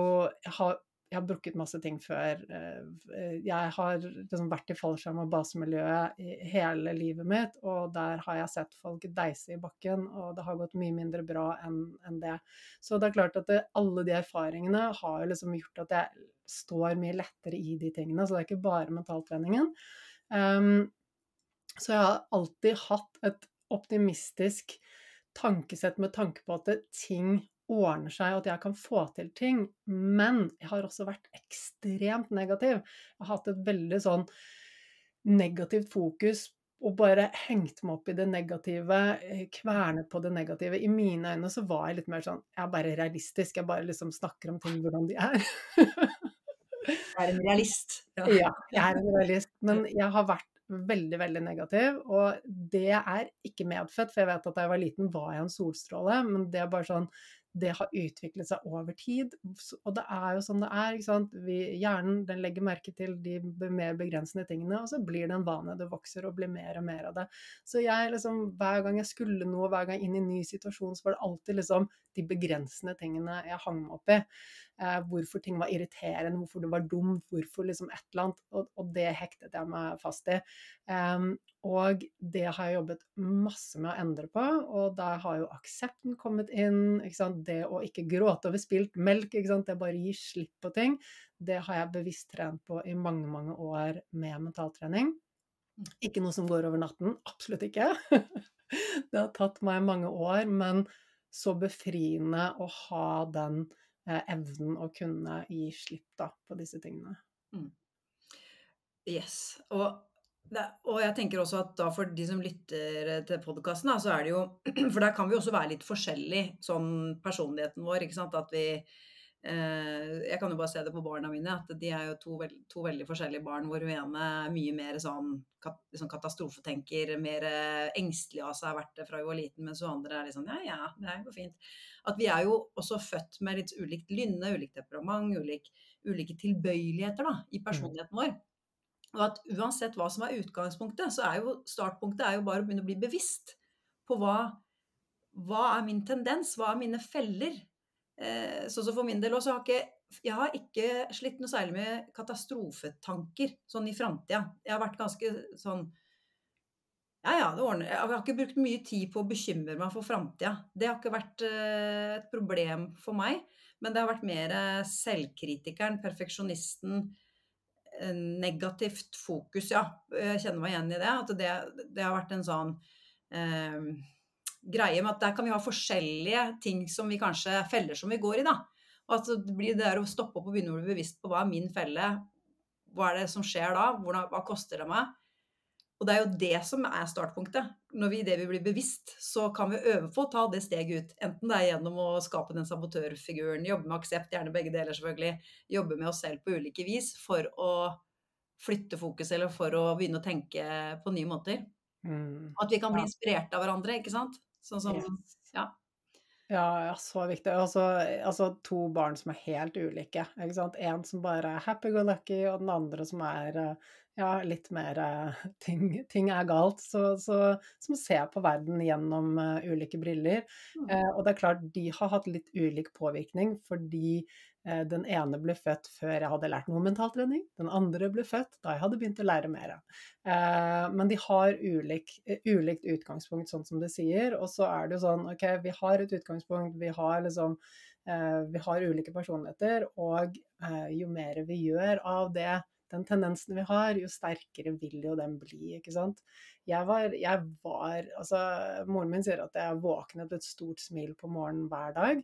jeg har, jeg brukket masse ting før. Eh, jeg har liksom vært i fallskjerm- og basemiljøet hele livet mitt, og der har jeg sett folk deise i bakken, og det har gått mye mindre bra enn en det. Så det er klart at det, alle de erfaringene har liksom gjort at jeg står mye lettere i de tingene. Så det er ikke bare mentaltreningen. Um, så jeg har alltid hatt et optimistisk tankesett med tanke på at ting ordner seg, og at jeg kan få til ting. Men jeg har også vært ekstremt negativ. Jeg har hatt et veldig sånn negativt fokus og bare hengt meg opp i det negative, eh, kvernet på det negative. I mine øyne så var jeg litt mer sånn Jeg er bare realistisk. Jeg bare liksom snakker om ting hvordan de er. Jeg er en realist. Ja. ja, jeg er en realist. Men jeg har vært veldig, veldig negativ. Og det er ikke medfødt, for jeg vet at da jeg var liten var jeg en solstråle, men det er bare sånn det har utviklet seg over tid. Og det er jo sånn det er. ikke sant? Vi, hjernen den legger merke til de mer begrensende tingene, og så blir det en vane. Det vokser og blir mer og mer av det. Så jeg liksom, hver gang jeg skulle noe, hver gang inn i en ny situasjon, så var det alltid liksom de begrensende tingene jeg hang meg opp i. Eh, hvorfor ting var irriterende, hvorfor det var dumt, hvorfor liksom et eller annet. Og, og det hektet jeg meg fast i. Um, og det har jeg jobbet masse med å endre på, og der har jo aksepten kommet inn. Det å ikke gråte over spilt melk, det bare gir slipp på ting. Det har jeg bevisst trent på i mange, mange år med mentaltrening. Ikke noe som går over natten. Absolutt ikke. [laughs] det har tatt meg mange år, men så befriende å ha den evnen å kunne gi slipp da, på disse tingene. Mm. Yes. Og, det, og, jeg tenker også at da for de som lytter til podkasten, så er det jo [clears throat] For der kan vi også være litt forskjellig, sånn personligheten vår. ikke sant? At vi Eh, jeg kan jo bare se det på barna mine, at de er jo to, veld, to veldig forskjellige barn, hvor hun ene er mye mer sånn, kat, liksom katastrofetenker, mer engstelig av seg, har vært det fra hun var liten, mens hun andre er litt sånn ja, ja, det går fint. At vi er jo også født med litt ulikt lynne, ulikt temperament, ulik, ulike tilbøyeligheter da, i personligheten vår. Og at uansett hva som er utgangspunktet, så er jo startpunktet er jo bare å begynne å bli bevisst på hva, hva er min tendens, hva er mine feller, Eh, så, så for min del også har ikke jeg har ikke slitt noe særlig med katastrofetanker sånn i framtida. Jeg har vært ganske sånn Ja, ja, det ordner Jeg har ikke brukt mye tid på å bekymre meg for framtida. Det har ikke vært uh, et problem for meg. Men det har vært mer selvkritikeren, perfeksjonisten, negativt fokus, ja. Jeg kjenner meg igjen i det. At det, det har vært en sånn greie med at der kan vi ha forskjellige ting som vi kanskje feller som vi går i, da. Og at det blir det der å stoppe opp og begynne å bli bevisst på hva er min felle, hva er det som skjer da, Hvordan, hva koster det meg? Og det er jo det som er startpunktet. Når vi det vi blir bevisst, så kan vi øve på å ta det steget ut. Enten det er gjennom å skape den sabotørfiguren, jobbe med aksept, gjerne begge deler selvfølgelig, jobbe med oss selv på ulike vis for å flytte fokus eller for å begynne å tenke på nye måter. Mm. At vi kan bli inspirert av hverandre, ikke sant. Sånn som yes. Ja. Ja, ja, så viktig. Altså, altså, to barn som er helt ulike. ikke sant? En som bare er happy-go-lucky, og den andre som er ja, litt mer [laughs] ting, ting er galt. Så, så, som ser på verden gjennom uh, ulike briller. Mm. Uh, og det er klart, de har hatt litt ulik påvirkning fordi Eh, den ene ble født før jeg hadde lært noe om mentaltrening. Den andre ble født da jeg hadde begynt å lære mer. Eh, men de har ulik, eh, ulikt utgangspunkt, sånn som du sier. Og så er det jo sånn OK, vi har et utgangspunkt, vi har liksom Vi har ulike personligheter, og jo mer vi gjør av det den tendensen vi har, jo sterkere vil jo den bli, ikke sant. Jeg var, jeg var Altså, moren min sier at jeg våknet et stort smil på morgenen hver dag.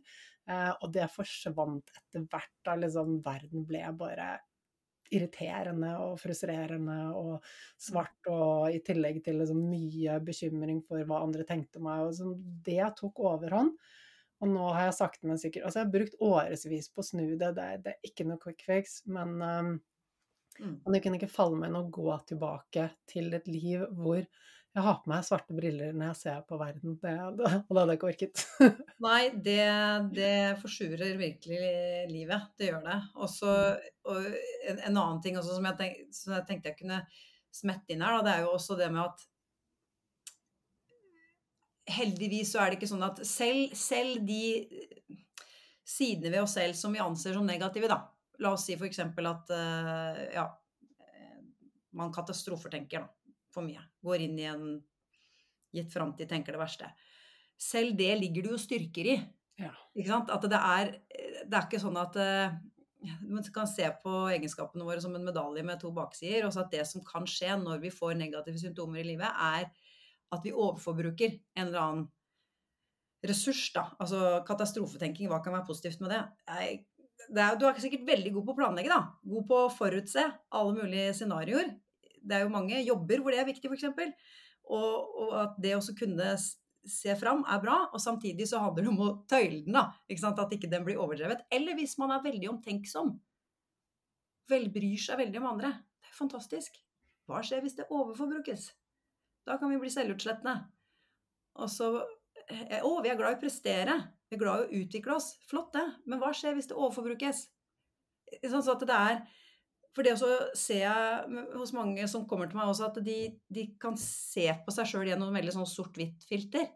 Eh, og det forsvant etter hvert da liksom verden ble bare irriterende og frustrerende og svart, og i tillegg til liksom mye bekymring for hva andre tenkte om meg. Og så det tok overhånd. Og nå har jeg sakte, men sikkert Altså, jeg har brukt årevis på å snu det, det, det er ikke noe quick fix, men um, mm. det kunne ikke falle meg inn å gå tilbake til et liv hvor jeg har på meg svarte briller når jeg ser på verden, det, [laughs] og det hadde jeg ikke orket. Nei, [laughs] det, det forsurer virkelig livet. Det gjør det. Også, mm. og en, en, annen ting også, som, jeg tenk, som, jeg tenkte jeg kunne smette inn her, da, det er jo også det med at Heldigvis så er det ikke sånn at selv, selv de sidene ved oss selv som vi anser som negative, da. La oss si f.eks. at uh, ja, man katastrofertenker, da for mye. Går inn i en gitt framtid, tenker det verste. Selv det ligger det jo styrker i. Ja. At det er, det er ikke sånn at uh, [laughs] man kan se på egenskapene våre som en medalje med to baksider. Også at det som kan skje når vi får negative symptomer i livet, er at vi overforbruker en eller annen ressurs. da, Altså katastrofetenking, hva kan være positivt med det? Jeg, er, du er sikkert veldig god på å planlegge, da. God på å forutse alle mulige scenarioer det er jo mange jobber hvor det er viktig, f.eks. Og, og at det å kunne se fram er bra, og samtidig så handler det om å tøyle den, da. Ikke sant? At ikke den blir overdrevet. Eller hvis man er veldig omtenksom. Velbryr seg veldig om andre. Det er fantastisk. Hva skjer hvis det overforbrukes? Da kan vi bli selvutslettende. Og så Å, vi er glad i å prestere. Vi er glad i å utvikle oss. Flott, det. Men hva skjer hvis det overforbrukes? Sånn at det er for det også ser jeg hos mange som kommer til meg også, at de, de kan se på seg sjøl gjennom en veldig sånn sort-hvitt-filter.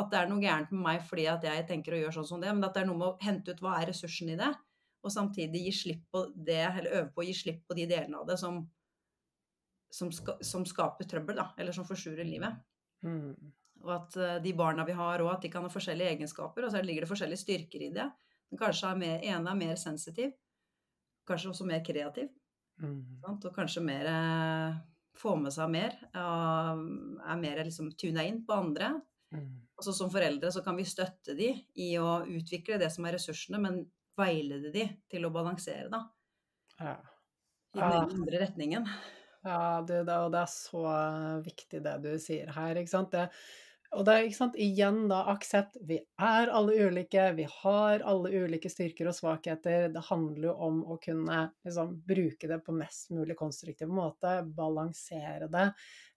At det er noe gærent med meg fordi at jeg tenker å gjøre sånn som det. Men at det er noe med å hente ut hva er ressursen i det, og samtidig gi slipp på det, eller øve på å gi slipp på de delene av det som, som, ska, som skaper trøbbel, da, eller som forsurer livet. Mm. Og at uh, de barna vi har òg, at de kan ha forskjellige egenskaper, og så ligger det forskjellige styrker i det. Den kanskje er mer, ene er mer sensitiv, kanskje også mer kreativ. Mm. Og kanskje mer eh, få med seg mer. Er mer liksom tuna inn på andre. Mm. Og så som foreldre så kan vi støtte de i å utvikle det som er ressursene, men veilede de til å balansere, da. Ja. I den ja. andre retningen. Ja, du, det, og det er så viktig det du sier her, ikke sant. Det, Og det er ikke sant, igjen da aksept. Vi er alle ulike, vi har alle ulike styrker og svakheter. Det handler jo om å kunne liksom, bruke det på mest mulig konstruktiv måte, balansere det.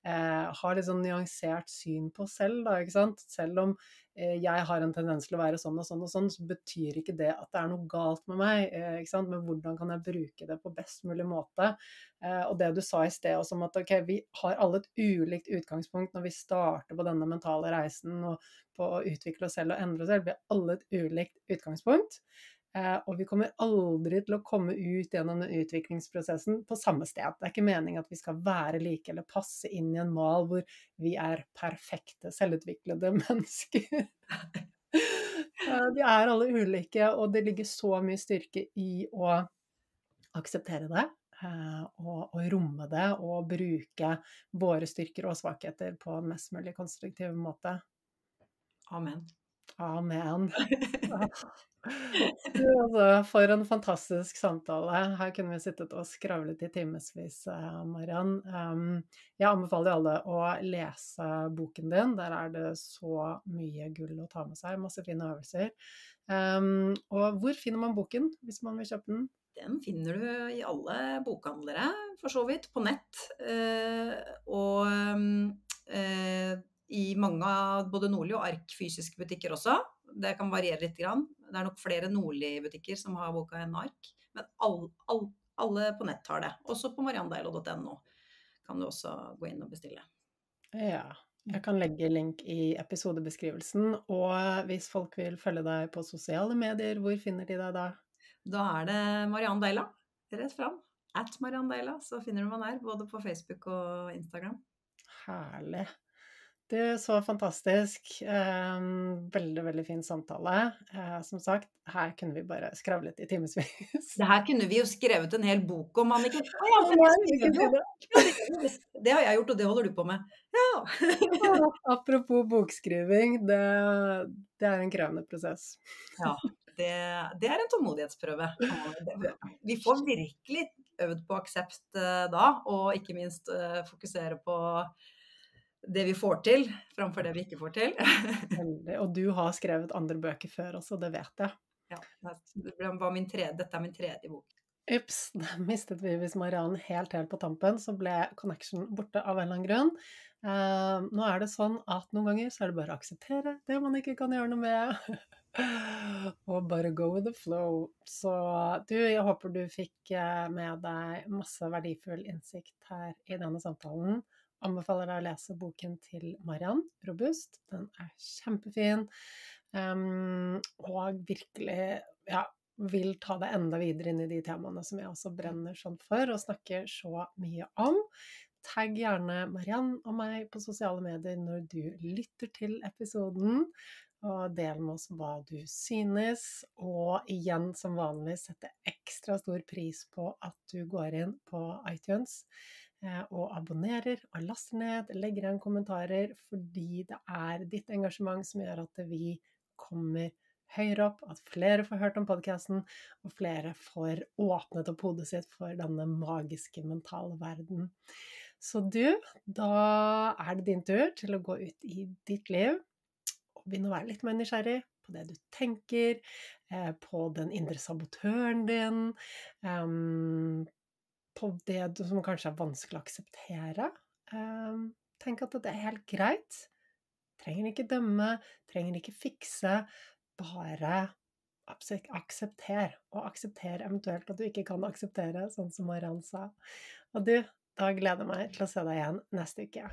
Eh, har litt sånn nyansert syn på selv, da, ikke sant. Selv om Eh, jeg har en tendens til å være sånn og sånn og sånn, så betyr ikke det at det er noe galt med meg. Eh, ikke sant? Men hvordan kan jeg bruke det på best mulig måte? Eh, og det du sa i sted også om at ok, vi har alle et ulikt utgangspunkt når vi starter på denne mentale reisen og på å utvikle oss selv og endre oss selv. Vi har alle et ulikt utgangspunkt. Eh, og vi kommer aldri til å komme ut gjennom den utviklingsprosessen på samme sted. Det er ikke meningen at vi skal være like eller passe inn i en mal hvor vi er perfekte, selvutviklede [laughs] mennesker. Eh, vi er alle ulike, og det ligger så mye styrke i å akseptere det. Eh, og, og romme det og bruke våre styrker og svakheter på en mest mulig konstruktiv måte. Amen. Amen. [laughs] Altså, for en fantastisk samtale. Her kunne vi sittet og skravlet i timevis, eh, Mariann. Jeg anbefaler alle å lese boken din. Der er det så mye gull å ta med seg. Masse fine øvelser. Og hvor finner man boken hvis man vil kjøpe den? Den finner du i alle bokhandlere, for så vidt, på nett. Uh, og uh, i mange av både Nordli og Ark fysiske butikker også. Det kan variere litt. Grann. Det er nok flere Nordli-butikker som har boka enn Ark. Men all, all, alle på nett har det. Også på mariandeilo.no kan du også gå inn og bestille. Ja. Jeg kan legge link i episodebeskrivelsen. Og hvis folk vil følge deg på sosiale medier, hvor finner de deg da? Da er det Mariann Deila. Rett fram. At Mariann Deila, så finner du meg der. Både på Facebook og Instagram. Herlig. Du, så fantastisk. Um, veldig, veldig fin samtale. Uh, som sagt, her kunne vi bare skravlet i timevis. Det her kunne vi jo skrevet en hel bok om, Anniken. [laughs] Ja, det, det, har jeg gjort, og det holder du på med. Ja. [laughs] Apropos bokskriving, det, det, er en krevende prosess. Ja, det, det er en tålmodighetsprøve. Vi får virkelig øvd på aksept uh, da, og ikke minst uh, fokusere på det vi får til, framfor det vi ikke får til. [laughs] og du har skrevet andre bøker før også, det vet jeg. Ja, det var min tredje, dette er min tredje bok. Ups, [laughs] da mistet vi hvis Mariann helt, helt på tampen, så ble connection borte av en eller annen grunn. Uh, nå er det sånn at noen ganger så er det bare å akseptere det man ikke kan gjøre noe med. [laughs] og bare go with the flow. Så du, jeg håper du fikk eh, med deg masse verdifull innsikt her i denne samtalen anbefaler deg å lese boken til Mariann, 'Robust'. Den er kjempefin. Um, og virkelig ja, vil ta deg enda videre inn i de temaene som jeg også brenner sånn for, og snakker så mye om. Tagg gjerne Mariann og meg på sosiale medier når du lytter til episoden. Og del med oss hva du synes. Og igjen, som vanlig, sette ekstra stor pris på at du går inn på iTunes og abonnerer og laster ned, legger igjen kommentarer, fordi det er ditt engasjement som gjør at vi kommer høyere opp, at flere får hørt om podkasten, og flere får åpnet opp hodet sitt for denne magiske mentale verden. Så du, da er det din tur til å gå ut i ditt liv og begynne å være litt mer nysgjerrig på det du tenker, eh, på den indre sabotøren din, på det som kanskje er vanskelig å akseptere. Um, tenk at det er helt greit. Trenger ikke dømme, trenger ikke fikse. Bare aksepter, og aksepter eventuelt at du ikke kan akseptere, sånn som Mariann sa. Og du, da gleder jeg meg til å se deg igjen neste uke.